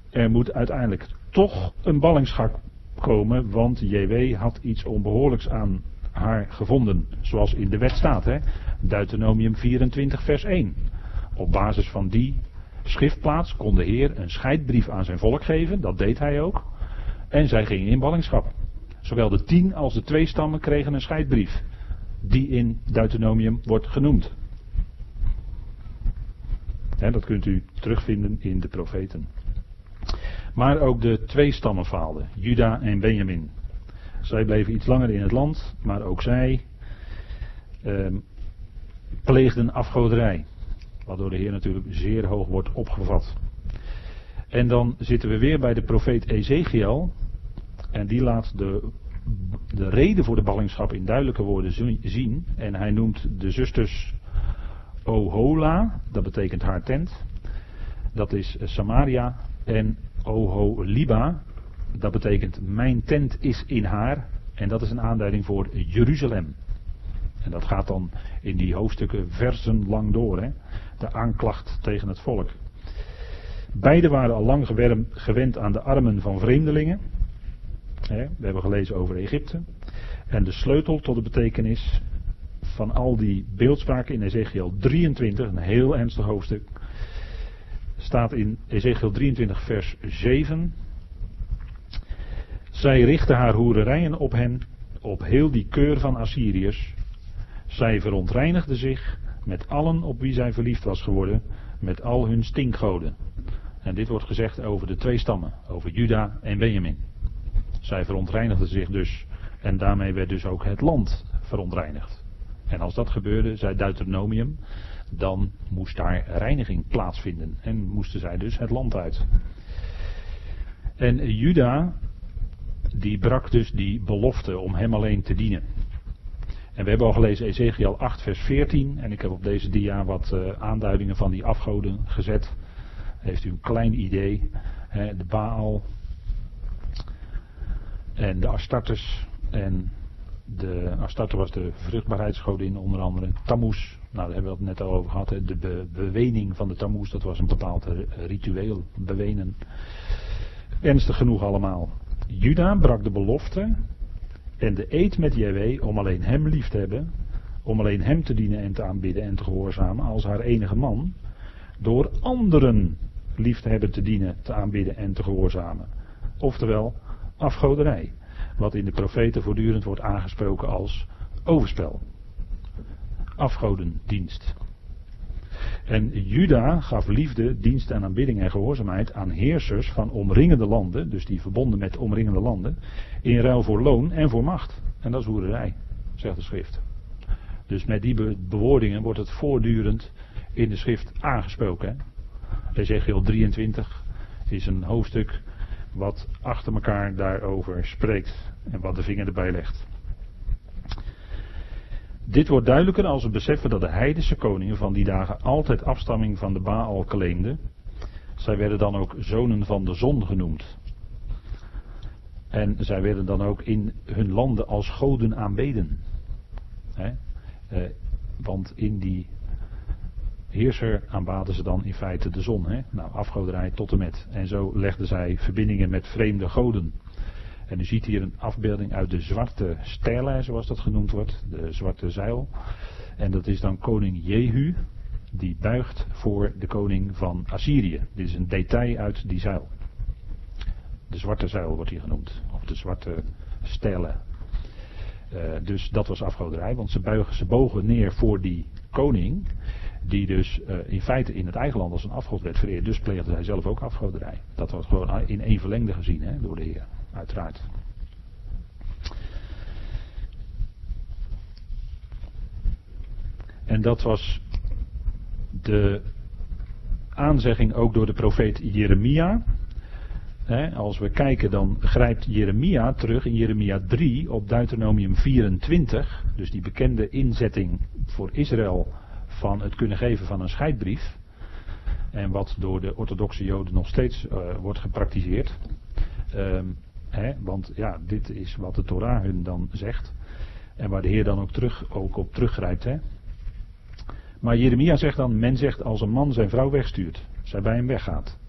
Speaker 1: er moet uiteindelijk toch een ballingschap komen, want JW had iets onbehoorlijks aan haar gevonden, zoals in de wet staat. Hè? Deuteronomium 24 vers 1. Op basis van die schriftplaats kon de Heer een scheidbrief aan zijn volk geven, dat deed hij ook. En zij gingen in ballingschap. Zowel de tien als de twee stammen kregen een scheidbrief. Die in Deuteronomium wordt genoemd. dat kunt u terugvinden in de profeten. Maar ook de twee stammen faalden, Juda en Benjamin. Zij bleven iets langer in het land, maar ook zij eh, pleegden afgoderij. Waardoor de Heer natuurlijk zeer hoog wordt opgevat. En dan zitten we weer bij de profeet Ezekiel. En die laat de, de reden voor de ballingschap in duidelijke woorden zien. En hij noemt de zusters Ohola, dat betekent haar tent. Dat is Samaria. En Oholiba, dat betekent mijn tent is in haar. En dat is een aanduiding voor Jeruzalem. En dat gaat dan in die hoofdstukken versen lang door. Hè? De aanklacht tegen het volk. Beide waren al lang gewend aan de armen van vreemdelingen. We hebben gelezen over Egypte. En de sleutel tot de betekenis van al die beeldspraken in Ezekiel 23, een heel ernstig hoofdstuk, staat in Ezekiel 23, vers 7. Zij richtte haar hoererijen op hen, op heel die keur van Assyriërs. Zij verontreinigde zich met allen op wie zij verliefd was geworden, met al hun stinkgoden. En dit wordt gezegd over de twee stammen, over Juda en Benjamin. Zij verontreinigden zich dus en daarmee werd dus ook het land verontreinigd. En als dat gebeurde, zei Deuteronomium, dan moest daar reiniging plaatsvinden en moesten zij dus het land uit. En Juda, die brak dus die belofte om hem alleen te dienen. En we hebben al gelezen Ezekiel 8, vers 14. En ik heb op deze dia wat uh, aanduidingen van die afgoden gezet. Heeft u een klein idee. Hè, de Baal. En de Astartes. En de Astarte was de vruchtbaarheidsgodin onder andere. Tammuz. Nou, daar hebben we het net al over gehad. Hè. De be bewening van de Tammuz. Dat was een bepaald ritueel. Bewenen. Ernstig genoeg allemaal. Juda brak de belofte en de eed met JW om alleen hem lief te hebben, om alleen hem te dienen en te aanbidden en te gehoorzamen als haar enige man, door anderen lief te hebben, te dienen, te aanbidden en te gehoorzamen. Oftewel, afgoderij, wat in de profeten voortdurend wordt aangesproken als overspel. Afgodendienst. En Juda gaf liefde, dienst en aanbidding en gehoorzaamheid aan heersers van omringende landen, dus die verbonden met omringende landen, in ruil voor loon en voor macht. En dat is hoererij, zegt de schrift. Dus met die bewoordingen wordt het voortdurend in de schrift aangesproken. Ezekiel 23 is een hoofdstuk wat achter elkaar daarover spreekt en wat de vinger erbij legt. Dit wordt duidelijker als we beseffen dat de heidense koningen van die dagen altijd afstamming van de Baal claimden. Zij werden dan ook zonen van de zon genoemd. En zij werden dan ook in hun landen als goden aanbeden. Eh, want in die heerser aanbaden ze dan in feite de zon. Nou, afgoderij tot en met. En zo legden zij verbindingen met vreemde goden. En u ziet hier een afbeelding uit de zwarte stijlijn, zoals dat genoemd wordt, de zwarte zeil. En dat is dan koning Jehu, die buigt voor de koning van Assyrië. Dit is een detail uit die zeil. De zwarte zeil wordt hier genoemd, of de zwarte stijlen. Uh, dus dat was afgoderij, want ze, buigen, ze bogen neer voor die koning, die dus uh, in feite in het eigen land als een afgod werd vereerd. Dus pleegde hij zelf ook afgoderij. Dat wordt gewoon in één verlengde gezien hè, door de Heer uiteraard. En dat was de aanzegging ook door de profeet Jeremia. als we kijken dan grijpt Jeremia terug in Jeremia 3 op Deuteronomium 24. Dus die bekende inzetting voor Israël van het kunnen geven van een scheidbrief. En wat door de orthodoxe joden nog steeds uh, wordt gepraktiseerd. Um, want ja, dit is wat de Torah hun dan zegt. En waar de Heer dan ook, terug, ook op teruggrijpt. Hè. Maar Jeremia zegt dan, men zegt als een man zijn vrouw wegstuurt, zij bij hem weggaat.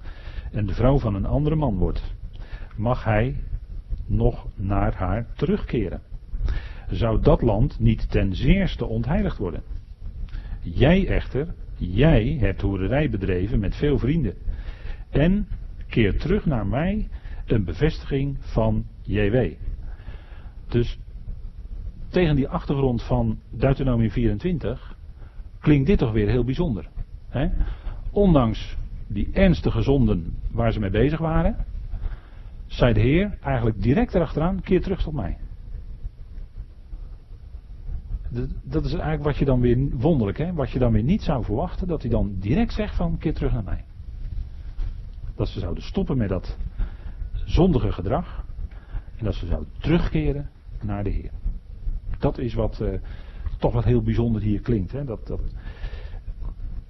Speaker 1: En de vrouw van een andere man wordt. Mag hij nog naar haar terugkeren? Zou dat land niet ten zeerste ontheiligd worden? Jij echter, jij hebt hoererij bedreven met veel vrienden. En keer terug naar mij een bevestiging van JW. Dus tegen die achtergrond van Deuteronomie 24 klinkt dit toch weer heel bijzonder. Hè? Ondanks die ernstige zonden waar ze mee bezig waren, zei de Heer eigenlijk direct erachteraan, keer terug tot mij. Dat is eigenlijk wat je dan weer wonderlijk, hè? wat je dan weer niet zou verwachten, dat hij dan direct zegt van keer terug naar mij. Dat ze zouden stoppen met dat zondige gedrag. En dat ze zouden terugkeren naar de Heer. Dat is wat uh, toch wat heel bijzonder hier klinkt. Hè? Dat, dat,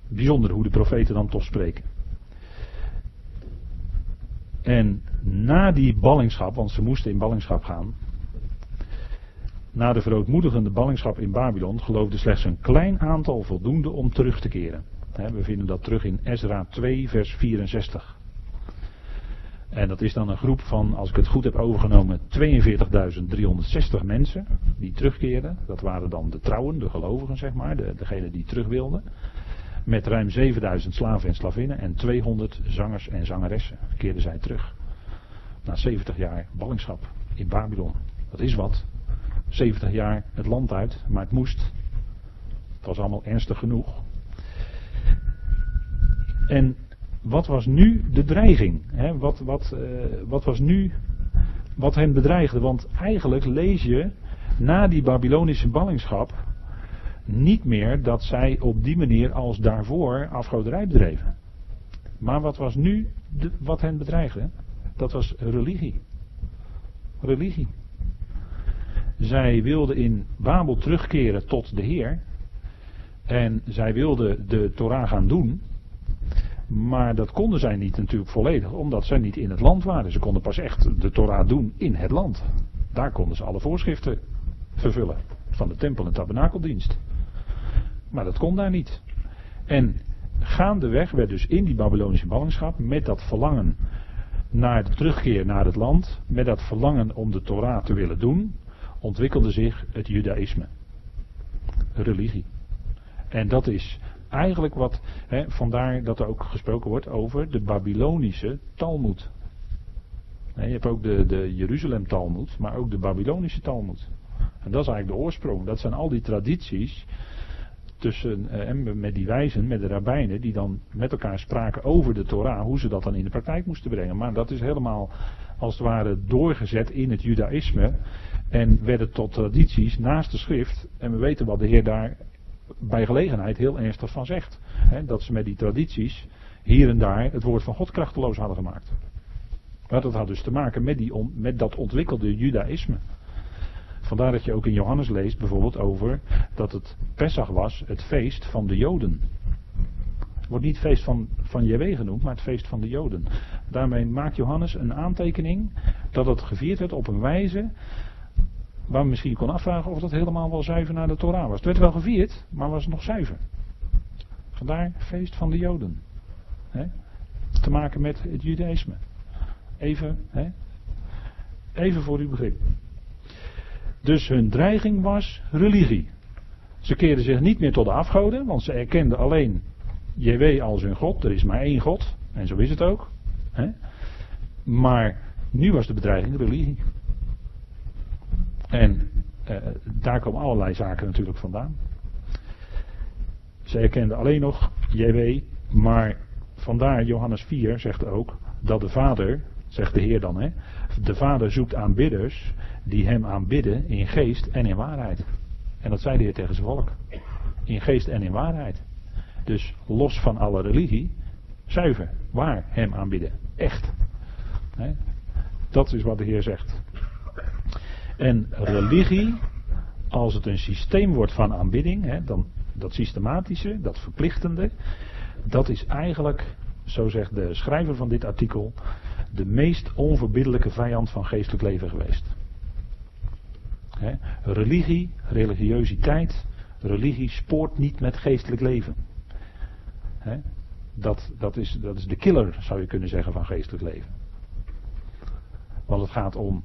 Speaker 1: bijzonder hoe de profeten dan toch spreken. En na die ballingschap, want ze moesten in ballingschap gaan. Na de verootmoedigende ballingschap in Babylon geloofde slechts een klein aantal voldoende om terug te keren. We vinden dat terug in Ezra 2, vers 64. En dat is dan een groep van, als ik het goed heb overgenomen, 42.360 mensen die terugkeren. Dat waren dan de trouwen, de gelovigen zeg maar, de, degenen die terug wilden. Met ruim 7000 slaven en slavinnen en 200 zangers en zangeressen keerden zij terug. Na 70 jaar ballingschap in Babylon. Dat is wat. 70 jaar het land uit, maar het moest. Het was allemaal ernstig genoeg. En wat was nu de dreiging? Wat, wat, uh, wat was nu wat hen bedreigde? Want eigenlijk lees je na die Babylonische ballingschap niet meer dat zij op die manier als daarvoor afgoderij bedreven. Maar wat was nu de, wat hen bedreigde? Dat was religie. Religie. Zij wilden in Babel terugkeren tot de Heer. En zij wilden de Torah gaan doen. Maar dat konden zij niet natuurlijk volledig, omdat zij niet in het land waren. Ze konden pas echt de Torah doen in het land. Daar konden ze alle voorschriften vervullen. Van de tempel- en tabernakeldienst. Maar dat kon daar niet. En gaandeweg werd dus in die Babylonische ballingschap, met dat verlangen naar de terugkeer naar het land, met dat verlangen om de Torah te willen doen, ontwikkelde zich het Judaïsme. Religie. En dat is eigenlijk wat, hè, vandaar dat er ook gesproken wordt over de Babylonische Talmud. je hebt ook de, de Jeruzalem Talmud, maar ook de Babylonische Talmud. En dat is eigenlijk de oorsprong. Dat zijn al die tradities tussen, eh, met die wijzen, met de rabbijnen, die dan met elkaar spraken over de Torah, hoe ze dat dan in de praktijk moesten brengen. Maar dat is helemaal, als het ware, doorgezet in het Judaïsme. En werden tot tradities naast de schrift. En we weten wat de Heer daar bij gelegenheid heel ernstig van zegt. dat ze met die tradities hier en daar het woord van God krachteloos hadden gemaakt. Dat had dus te maken met, die met dat ontwikkelde judaïsme. Vandaar dat je ook in Johannes leest bijvoorbeeld over dat het Pesach was, het feest van de Joden. Het wordt niet feest van, van JW genoemd, maar het feest van de Joden. Daarmee maakt Johannes een aantekening dat het gevierd werd op een wijze Waar we misschien kon afvragen of dat helemaal wel zuiver naar de Torah was. Het werd wel gevierd, maar was het nog zuiver. Vandaar feest van de Joden. Te maken met het Judaïsme. Even, even voor uw begrip. Dus hun dreiging was religie. Ze keerden zich niet meer tot de afgoden, want ze erkenden alleen JW als hun God. Er is maar één God, en zo is het ook. Maar nu was de bedreiging religie. En uh, daar komen allerlei zaken natuurlijk vandaan. Ze erkenden alleen nog JW, maar vandaar Johannes 4 zegt ook dat de Vader, zegt de Heer dan, hè, de Vader zoekt aanbidders die hem aanbidden in geest en in waarheid. En dat zei de Heer tegen zijn volk. In geest en in waarheid. Dus los van alle religie, zuiver, waar hem aanbidden. Echt. Dat is wat de Heer zegt. En religie, als het een systeem wordt van aanbidding, hè, dan dat systematische, dat verplichtende, dat is eigenlijk, zo zegt de schrijver van dit artikel, de meest onverbiddelijke vijand van geestelijk leven geweest. Hè, religie, religiositeit, religie spoort niet met geestelijk leven. Hè, dat, dat, is, dat is de killer, zou je kunnen zeggen, van geestelijk leven. Want het gaat om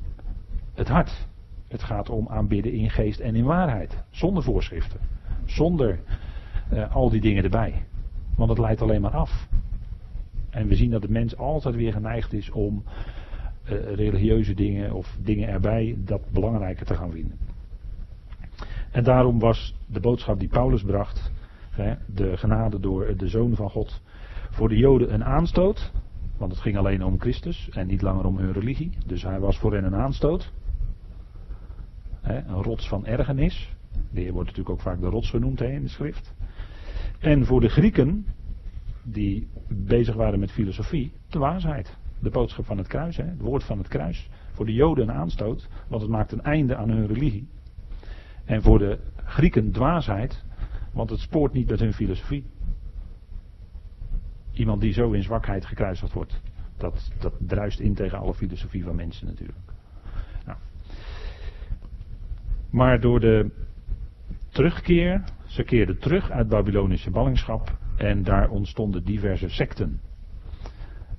Speaker 1: het hart. Het gaat om aanbidden in geest en in waarheid. Zonder voorschriften. Zonder uh, al die dingen erbij. Want het leidt alleen maar af. En we zien dat de mens altijd weer geneigd is om uh, religieuze dingen of dingen erbij dat belangrijker te gaan vinden. En daarom was de boodschap die Paulus bracht, hè, de genade door de Zoon van God, voor de Joden een aanstoot. Want het ging alleen om Christus en niet langer om hun religie. Dus hij was voor hen een aanstoot een rots van ergernis. De Heer wordt natuurlijk ook vaak de rots genoemd in de schrift. En voor de Grieken, die bezig waren met filosofie, de waarheid. De boodschap van het kruis, het woord van het kruis. Voor de Joden een aanstoot, want het maakt een einde aan hun religie. En voor de Grieken dwaasheid, want het spoort niet met hun filosofie. Iemand die zo in zwakheid gekruisigd wordt. Dat, dat druist in tegen alle filosofie van mensen natuurlijk. Nou. Maar door de terugkeer, ze keerden terug uit Babylonische ballingschap en daar ontstonden diverse secten.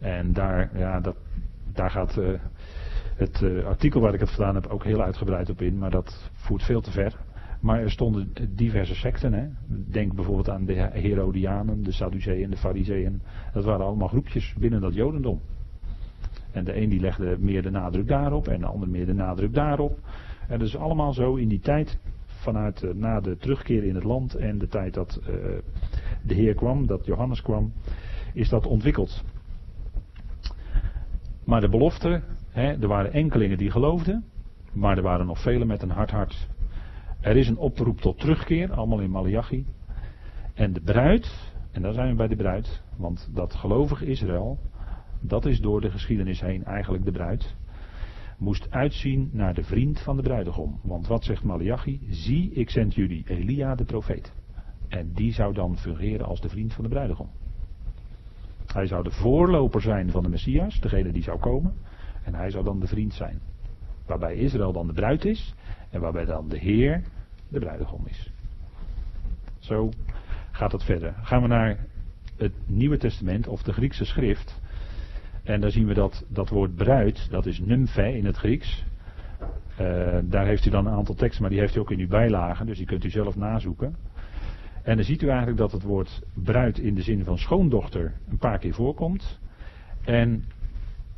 Speaker 1: En daar, ja, dat, daar gaat uh, het uh, artikel waar ik het gedaan heb ook heel uitgebreid op in, maar dat voert veel te ver. Maar er stonden diverse secten. Hè. Denk bijvoorbeeld aan de Herodianen, de Sadduceeën, de Fariseeën. Dat waren allemaal groepjes binnen dat Jodendom. En de een die legde meer de nadruk daarop en de ander meer de nadruk daarop. En dat is allemaal zo in die tijd vanuit uh, na de terugkeer in het land en de tijd dat uh, de Heer kwam, dat Johannes kwam, is dat ontwikkeld. Maar de belofte, hè, er waren enkelingen die geloofden, maar er waren nog velen met een hard hart. Er is een oproep tot terugkeer, allemaal in Malachi. En de bruid, en daar zijn we bij de bruid, want dat gelovige Israël, dat is door de geschiedenis heen eigenlijk de bruid, moest uitzien naar de vriend van de bruidegom. Want wat zegt Malachi? Zie, ik zend jullie Elia de profeet. En die zou dan fungeren als de vriend van de bruidegom. Hij zou de voorloper zijn van de Messias, degene die zou komen. En hij zou dan de vriend zijn. Waarbij Israël dan de bruid is. En waarbij dan de Heer de bruidegom is. Zo gaat het verder. Gaan we naar het Nieuwe Testament of de Griekse schrift. En daar zien we dat dat woord bruid, dat is nymfe in het Grieks. Uh, daar heeft u dan een aantal teksten, maar die heeft u ook in uw bijlagen, dus die kunt u zelf nazoeken. En dan ziet u eigenlijk dat het woord bruid in de zin van schoondochter een paar keer voorkomt. En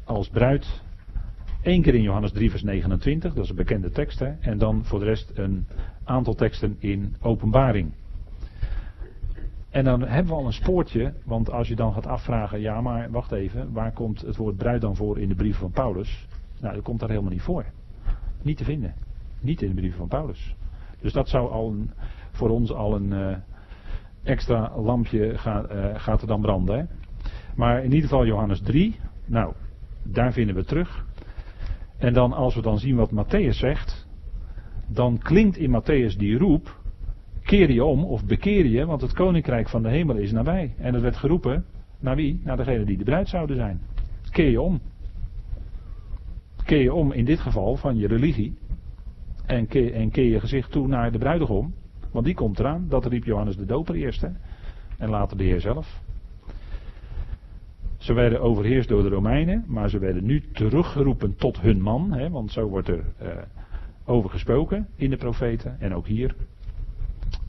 Speaker 1: als bruid één keer in Johannes 3 vers 29, dat is een bekende tekst. Hè? En dan voor de rest een aantal teksten in openbaring. En dan hebben we al een spoortje, want als je dan gaat afvragen, ja maar wacht even, waar komt het woord bruid dan voor in de brief van Paulus? Nou, dat komt daar helemaal niet voor. Niet te vinden. Niet in de brief van Paulus. Dus dat zou al voor ons al een uh, extra lampje gaat, uh, gaat er dan branden. Maar in ieder geval Johannes 3, nou, daar vinden we terug. En dan als we dan zien wat Matthäus zegt, dan klinkt in Matthäus die roep, keer je om of bekeer je, want het koninkrijk van de hemel is nabij. En het werd geroepen, naar wie? Naar degene die de bruid zouden zijn. Keer je om. Keer je om in dit geval van je religie. En keer, en keer je gezicht toe naar de bruidegom. Want die komt eraan. Dat riep Johannes de Doper eerst. Hè? En later de Heer zelf. Ze werden overheerst door de Romeinen, maar ze werden nu teruggeroepen tot hun man, hè, want zo wordt er uh, over gesproken in de profeten. En ook hier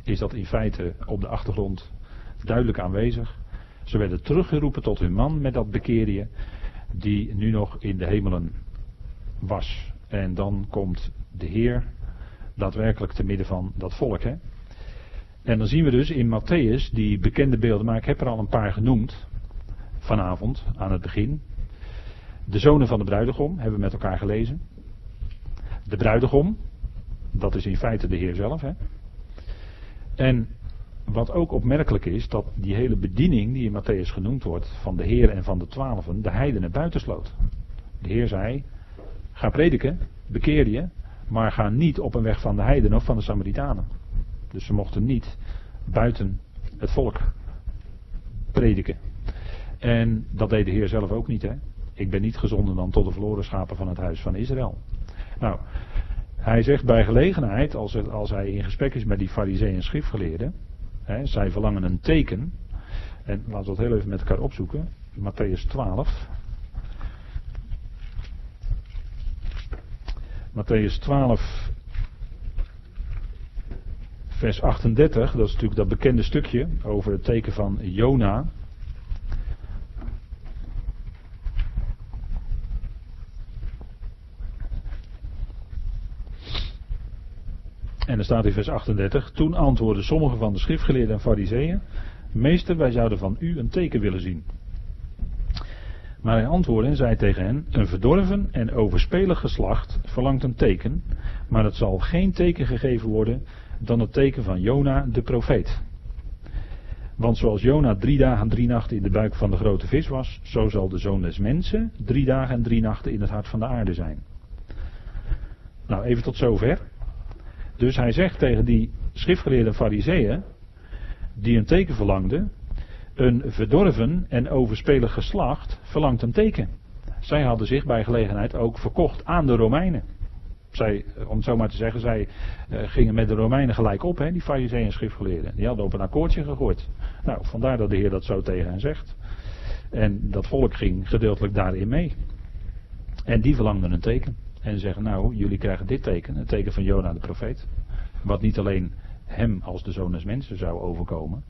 Speaker 1: is dat in feite op de achtergrond duidelijk aanwezig. Ze werden teruggeroepen tot hun man met dat bekeerde die nu nog in de hemelen was. En dan komt de Heer daadwerkelijk te midden van dat volk. Hè? En dan zien we dus in Matthäus die bekende beelden, maar ik heb er al een paar genoemd vanavond aan het begin. De zonen van de bruidegom hebben we met elkaar gelezen. De bruidegom, dat is in feite de Heer zelf. Hè? En wat ook opmerkelijk is, dat die hele bediening die in Matthäus genoemd wordt, van de Heer en van de twaalfen, de heidenen buitensloot. De Heer zei, ga prediken, bekeer je, maar ga niet op een weg van de heidenen of van de Samaritanen. Dus ze mochten niet buiten het volk prediken. En dat deed de Heer zelf ook niet. Hè? Ik ben niet gezonden dan tot de verloren schapen van het huis van Israël. Nou, hij zegt bij gelegenheid, als, als hij in gesprek is met die fariseeën en schriftgeleerden, hè, zij verlangen een teken. En laten we dat heel even met elkaar opzoeken. Matthäus 12. Matthäus 12, vers 38, dat is natuurlijk dat bekende stukje over het teken van Jona. En er staat in vers 38, toen antwoordden sommige van de schriftgeleerden en fariseeën, meester wij zouden van u een teken willen zien. Maar hij antwoordde en zei tegen hen, een verdorven en overspelig geslacht verlangt een teken, maar het zal geen teken gegeven worden dan het teken van Jona de profeet. Want zoals Jona drie dagen en drie nachten in de buik van de grote vis was, zo zal de zoon des mensen drie dagen en drie nachten in het hart van de aarde zijn. Nou, even tot zover. Dus hij zegt tegen die schriftgeleerde fariseeën, die een teken verlangden, Een verdorven en overspelig geslacht verlangt een teken. Zij hadden zich bij gelegenheid ook verkocht aan de Romeinen. Zij, om het zo maar te zeggen, zij uh, gingen met de Romeinen gelijk op, hè, die fariseeën en schriftgeleerden. Die hadden op een akkoordje gegooid. Nou, vandaar dat de Heer dat zo tegen hen zegt. En dat volk ging gedeeltelijk daarin mee. En die verlangden een teken. En zeggen, nou, jullie krijgen dit teken, het teken van Jona de profeet. Wat niet alleen hem als de zoon des mensen zou overkomen,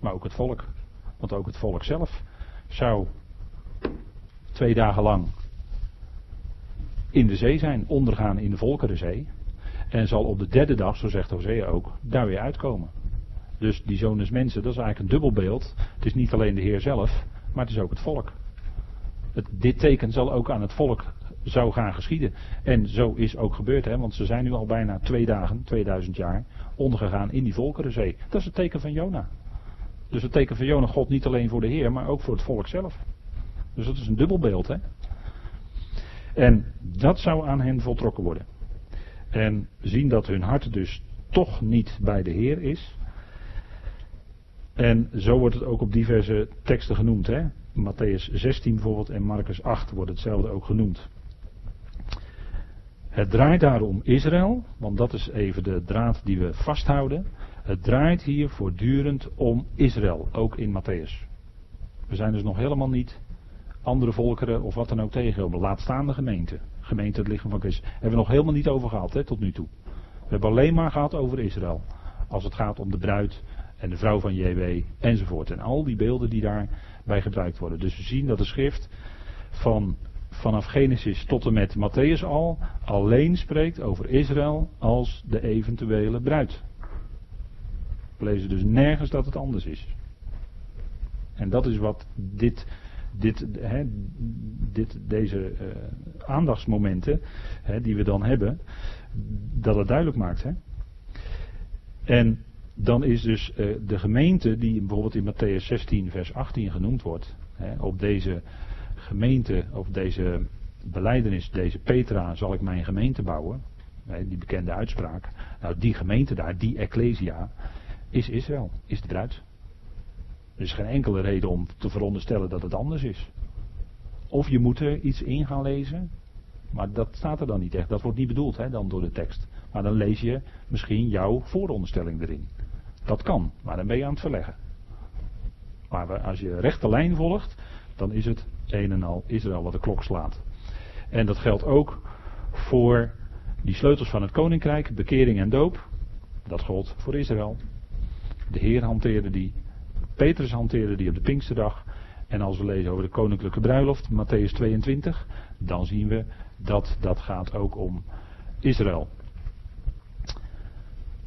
Speaker 1: maar ook het volk. Want ook het volk zelf zou twee dagen lang in de zee zijn, ondergaan in de Volkerenzee. En zal op de derde dag, zo zegt Hosea ook, daar weer uitkomen. Dus die zoon des mensen, dat is eigenlijk een dubbelbeeld. Het is niet alleen de Heer zelf, maar het is ook het volk. Dit teken zal ook aan het volk zou gaan geschieden. En zo is ook gebeurd, hè, want ze zijn nu al bijna twee dagen, 2000 jaar, ondergegaan in die Volkerenzee. Dat is het teken van Jona. Dus het teken van Jona God niet alleen voor de Heer, maar ook voor het volk zelf. Dus dat is een dubbelbeeld, hè. En dat zou aan hen voltrokken worden. En zien dat hun hart dus toch niet bij de Heer is. En zo wordt het ook op diverse teksten genoemd. Hè? Matthäus 16 bijvoorbeeld en Marcus 8 wordt hetzelfde ook genoemd. Het draait daarom Israël, want dat is even de draad die we vasthouden. Het draait hier voortdurend om Israël, ook in Matthäus. We zijn dus nog helemaal niet andere volkeren of wat dan ook tegengekomen. Laat staan de gemeente. Gemeente het lichaam van Christus. Hebben we nog helemaal niet over gehad hè, tot nu toe. We hebben alleen maar gehad over Israël. Als het gaat om de bruid en de vrouw van JW enzovoort. En al die beelden die daarbij gebruikt worden. Dus we zien dat de schrift van, vanaf Genesis tot en met Matthäus al alleen spreekt over Israël als de eventuele bruid. We lezen dus nergens dat het anders is. En dat is wat dit dit, dit, deze uh, aandachtsmomenten die we dan hebben, dat het duidelijk maakt. En dan is dus uh, de gemeente die bijvoorbeeld in Matthäus 16 vers 18 genoemd wordt, op deze gemeente, op deze beleidenis, deze Petra zal ik mijn gemeente bouwen, die bekende uitspraak. Nou die gemeente daar, die Ecclesia, is Israël, is de bruid. Er is geen enkele reden om te veronderstellen dat het anders is. Of je moet er iets in gaan lezen, maar dat staat er dan niet echt. Dat wordt niet bedoeld hè, dan door de tekst. Maar dan lees je misschien jouw vooronderstelling erin. Dat kan, maar dan ben je aan het verleggen. Maar als je rechte lijn volgt, dan is het een en al Israël wat de klok slaat. En dat geldt ook voor die sleutels van het koninkrijk, bekering en doop. Dat gold voor Israël. De Heer hanteerde die. Petrus hanteerde die op de Pinksterdag. En als we lezen over de koninklijke bruiloft, Matthäus 22, dan zien we dat dat gaat ook om Israël.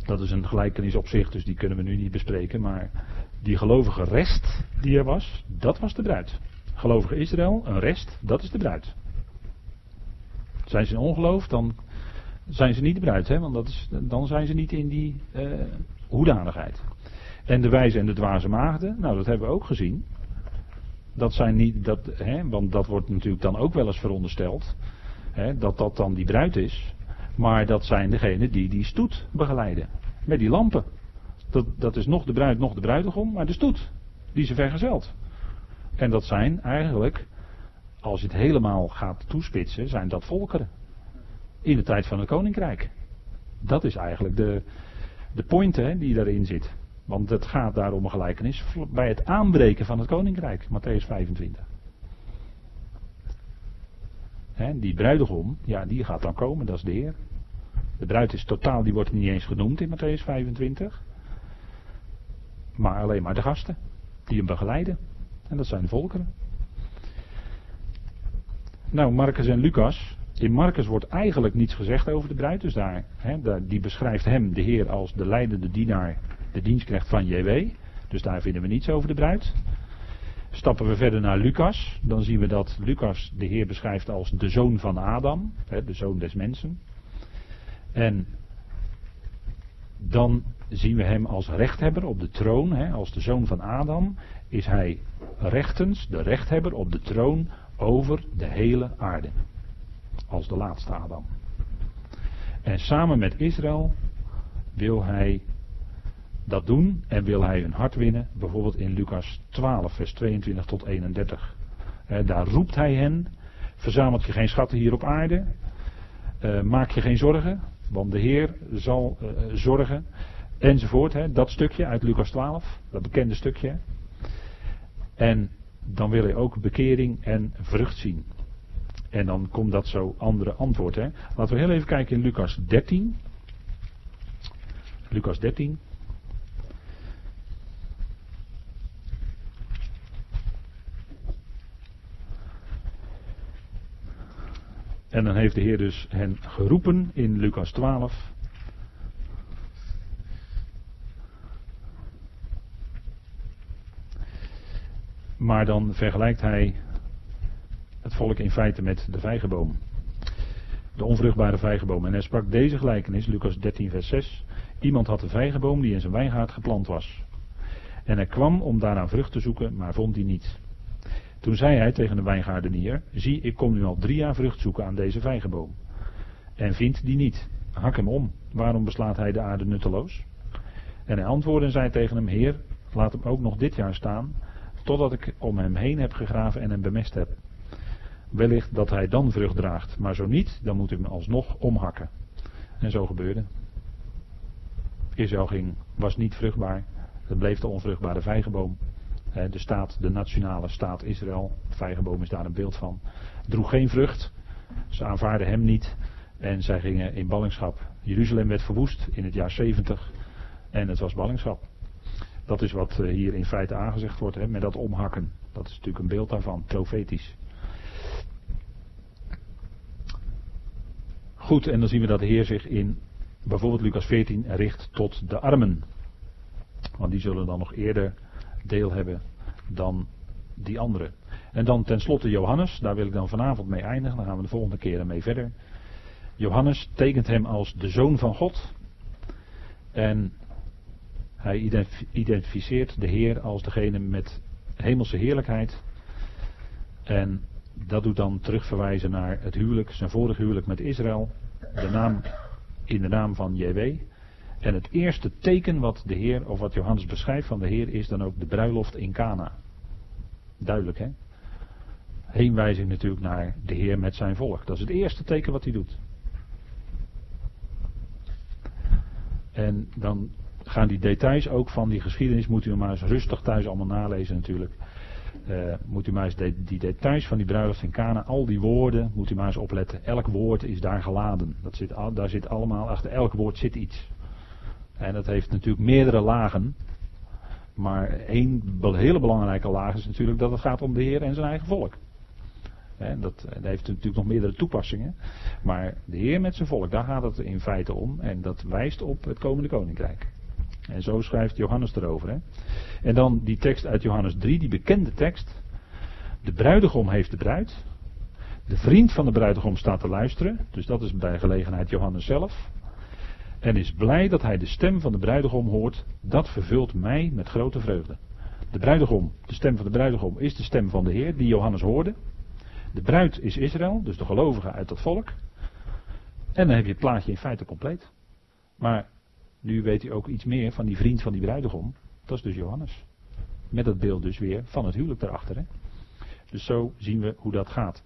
Speaker 1: Dat is een gelijkenis op zich, dus die kunnen we nu niet bespreken. Maar die gelovige rest die er was, dat was de bruid. Gelovige Israël, een rest, dat is de bruid. Zijn ze in ongeloof, dan zijn ze niet de bruid, hè? want dat is, dan zijn ze niet in die uh, hoedanigheid. En de wijze en de dwaze maagden, nou dat hebben we ook gezien. Dat zijn niet, dat, hè, want dat wordt natuurlijk dan ook wel eens verondersteld. Hè, dat dat dan die bruid is. Maar dat zijn degenen die die stoet begeleiden. Met die lampen. Dat, dat is nog de bruid, nog de bruidegom, maar de stoet. Die ze vergezelt. En dat zijn eigenlijk, als je het helemaal gaat toespitsen, zijn dat volkeren. In de tijd van het koninkrijk. Dat is eigenlijk de, de point hè, die daarin zit. Want het gaat daar om een gelijkenis bij het aanbreken van het koninkrijk, Matthäus 25. die bruidegom, ja, die gaat dan komen, dat is de Heer. De bruid is totaal, die wordt niet eens genoemd in Matthäus 25. Maar alleen maar de gasten, die hem begeleiden. En dat zijn volkeren. Nou, Marcus en Lucas. In Marcus wordt eigenlijk niets gezegd over de bruid. Dus daar, daar, die beschrijft hem, de Heer, als de leidende dienaar de dienstknecht van JW. Dus daar vinden we niets over de bruid. Stappen we verder naar Lucas, dan zien we dat Lucas de Heer beschrijft als de zoon van Adam, de zoon des mensen. En dan zien we hem als rechthebber op de troon, als de zoon van Adam, is hij rechtens de rechthebber op de troon over de hele aarde. Als de laatste Adam. En samen met Israël wil hij dat doen en wil hij hun hart winnen, bijvoorbeeld in Lucas 12, vers 22 tot 31. daar roept hij hen, verzamelt je geen schatten hier op aarde, uh, maak je geen zorgen, want de Heer zal uh, zorgen, enzovoort. Dat stukje uit Lucas 12, dat bekende stukje. En dan wil hij ook bekering en vrucht zien. En dan komt dat zo andere antwoord. Hè. Laten we heel even kijken in Lucas 13. Lucas 13. En dan heeft de Heer dus hen geroepen in Lucas 12. Maar dan vergelijkt hij het volk in feite met de vijgenboom. De onvruchtbare vijgenboom. En hij sprak deze gelijkenis, Lucas 13, vers 6. Iemand had een vijgenboom die in zijn wijngaard geplant was. En hij kwam om daaraan vrucht te zoeken, maar vond die niet. Toen zei hij tegen de wijngaardenier: Zie, ik kom nu al drie jaar vrucht zoeken aan deze vijgenboom. En vindt die niet. Hak hem om. Waarom beslaat hij de aarde nutteloos? En hij antwoordde en zei tegen hem: Heer, laat hem ook nog dit jaar staan, totdat ik om hem heen heb gegraven en hem bemest heb. Wellicht dat hij dan vrucht draagt, maar zo niet, dan moet u hem alsnog omhakken. En zo gebeurde. Israël ging, was niet vruchtbaar. Het bleef de onvruchtbare vijgenboom. De staat, de nationale staat Israël, de vijgenboom is daar een beeld van, droeg geen vrucht. Ze aanvaarden hem niet en zij gingen in ballingschap. Jeruzalem werd verwoest in het jaar 70 en het was ballingschap. Dat is wat eh, hier in feite aangezegd wordt, hè, met dat omhakken. Dat is natuurlijk een beeld daarvan, profetisch. Goed, en dan zien we dat de Heer zich in bijvoorbeeld Lucas 14 richt tot de armen. Want die zullen dan nog eerder deel hebben dan die anderen. En dan tenslotte Johannes, daar wil ik dan vanavond mee eindigen, dan gaan we de volgende keer mee verder. Johannes tekent hem als de zoon van God. En hij identificeert de Heer als degene met hemelse heerlijkheid. En dat doet dan terugverwijzen naar het huwelijk, zijn vorige huwelijk met Israël. De naam, in de naam van JW. En het eerste teken wat de Heer, of wat Johannes beschrijft van de Heer, is dan ook de bruiloft in Cana. Duidelijk hè? Heenwijzing natuurlijk naar de Heer met zijn volk. Dat is het eerste teken wat hij doet. En dan gaan die details ook van die geschiedenis, moet u maar eens rustig thuis allemaal nalezen natuurlijk. Uh, moet u maar eens die details van die bruiloft in Cana, al die woorden, moet u maar eens opletten. Elk woord is daar geladen. Dat zit, daar zit allemaal, achter elk woord zit iets. En dat heeft natuurlijk meerdere lagen. Maar één hele belangrijke laag is natuurlijk dat het gaat om de Heer en zijn eigen volk. En dat, dat, heeft natuurlijk nog meerdere toepassingen. Maar de Heer met zijn volk, daar gaat het in feite om. En dat wijst op het komende koninkrijk. En zo schrijft Johannes erover. Hè. En dan die tekst uit Johannes 3, die bekende tekst. De bruidegom heeft de bruid. De vriend van de bruidegom staat te luisteren. Dus dat is bij gelegenheid Johannes zelf. En is blij dat hij de stem van de bruidegom hoort. Dat vervult mij met grote vreugde. De bruidegom, de stem van de bruidegom, is de stem van de Heer, die Johannes hoorde. De bruid is Israël, dus de gelovigen uit dat volk. En dan heb je het plaatje in feite compleet. Maar nu weet u ook iets meer van die vriend van die bruidegom. Dat is dus Johannes. Met dat beeld dus weer van het huwelijk daarachter. Hè? Dus zo zien we hoe dat gaat.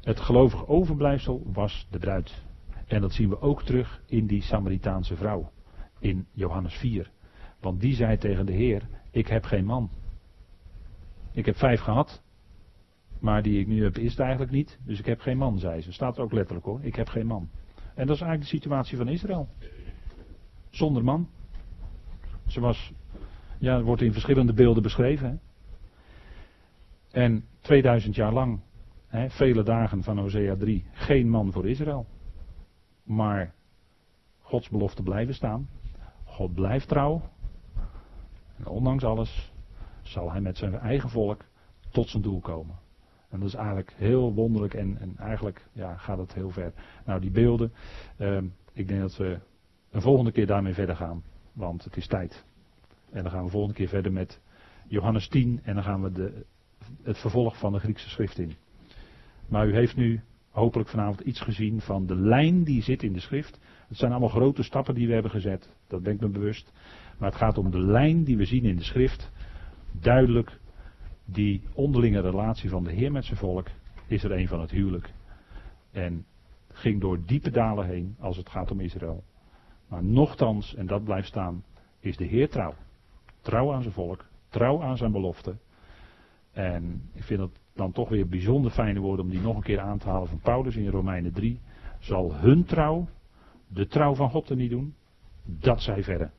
Speaker 1: Het gelovige overblijfsel was de bruid. En dat zien we ook terug in die Samaritaanse vrouw. In Johannes 4. Want die zei tegen de Heer: Ik heb geen man. Ik heb vijf gehad. Maar die ik nu heb is het eigenlijk niet. Dus ik heb geen man, zei ze. Staat er ook letterlijk hoor. Ik heb geen man. En dat is eigenlijk de situatie van Israël. Zonder man. Ze was, ja, wordt in verschillende beelden beschreven. Hè? En 2000 jaar lang, hè, vele dagen van Hosea 3, geen man voor Israël. Maar Gods belofte blijven staan. God blijft trouw. En ondanks alles zal hij met zijn eigen volk tot zijn doel komen. En dat is eigenlijk heel wonderlijk en, en eigenlijk ja, gaat het heel ver. Nou, die beelden, eh, ik denk dat we een volgende keer daarmee verder gaan, want het is tijd. En dan gaan we volgende keer verder met Johannes 10 en dan gaan we de, het vervolg van de Griekse schrift in. Maar u heeft nu hopelijk vanavond iets gezien van de lijn die zit in de schrift. Het zijn allemaal grote stappen die we hebben gezet. Dat ben ik me bewust. Maar het gaat om de lijn die we zien in de schrift. Duidelijk, die onderlinge relatie van de Heer met zijn volk is er een van het huwelijk. En ging door diepe dalen heen als het gaat om Israël. Maar nochtans, en dat blijft staan, is de Heer trouw. Trouw aan zijn volk, trouw aan zijn belofte. En ik vind het dan toch weer bijzonder fijne woorden om die nog een keer aan te halen van Paulus in Romeinen 3. Zal hun trouw, de trouw van God er niet doen? Dat zij verre.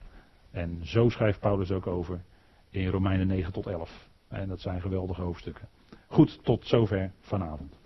Speaker 1: En zo schrijft Paulus ook over in Romeinen 9 tot 11. En dat zijn geweldige hoofdstukken. Goed, tot zover vanavond.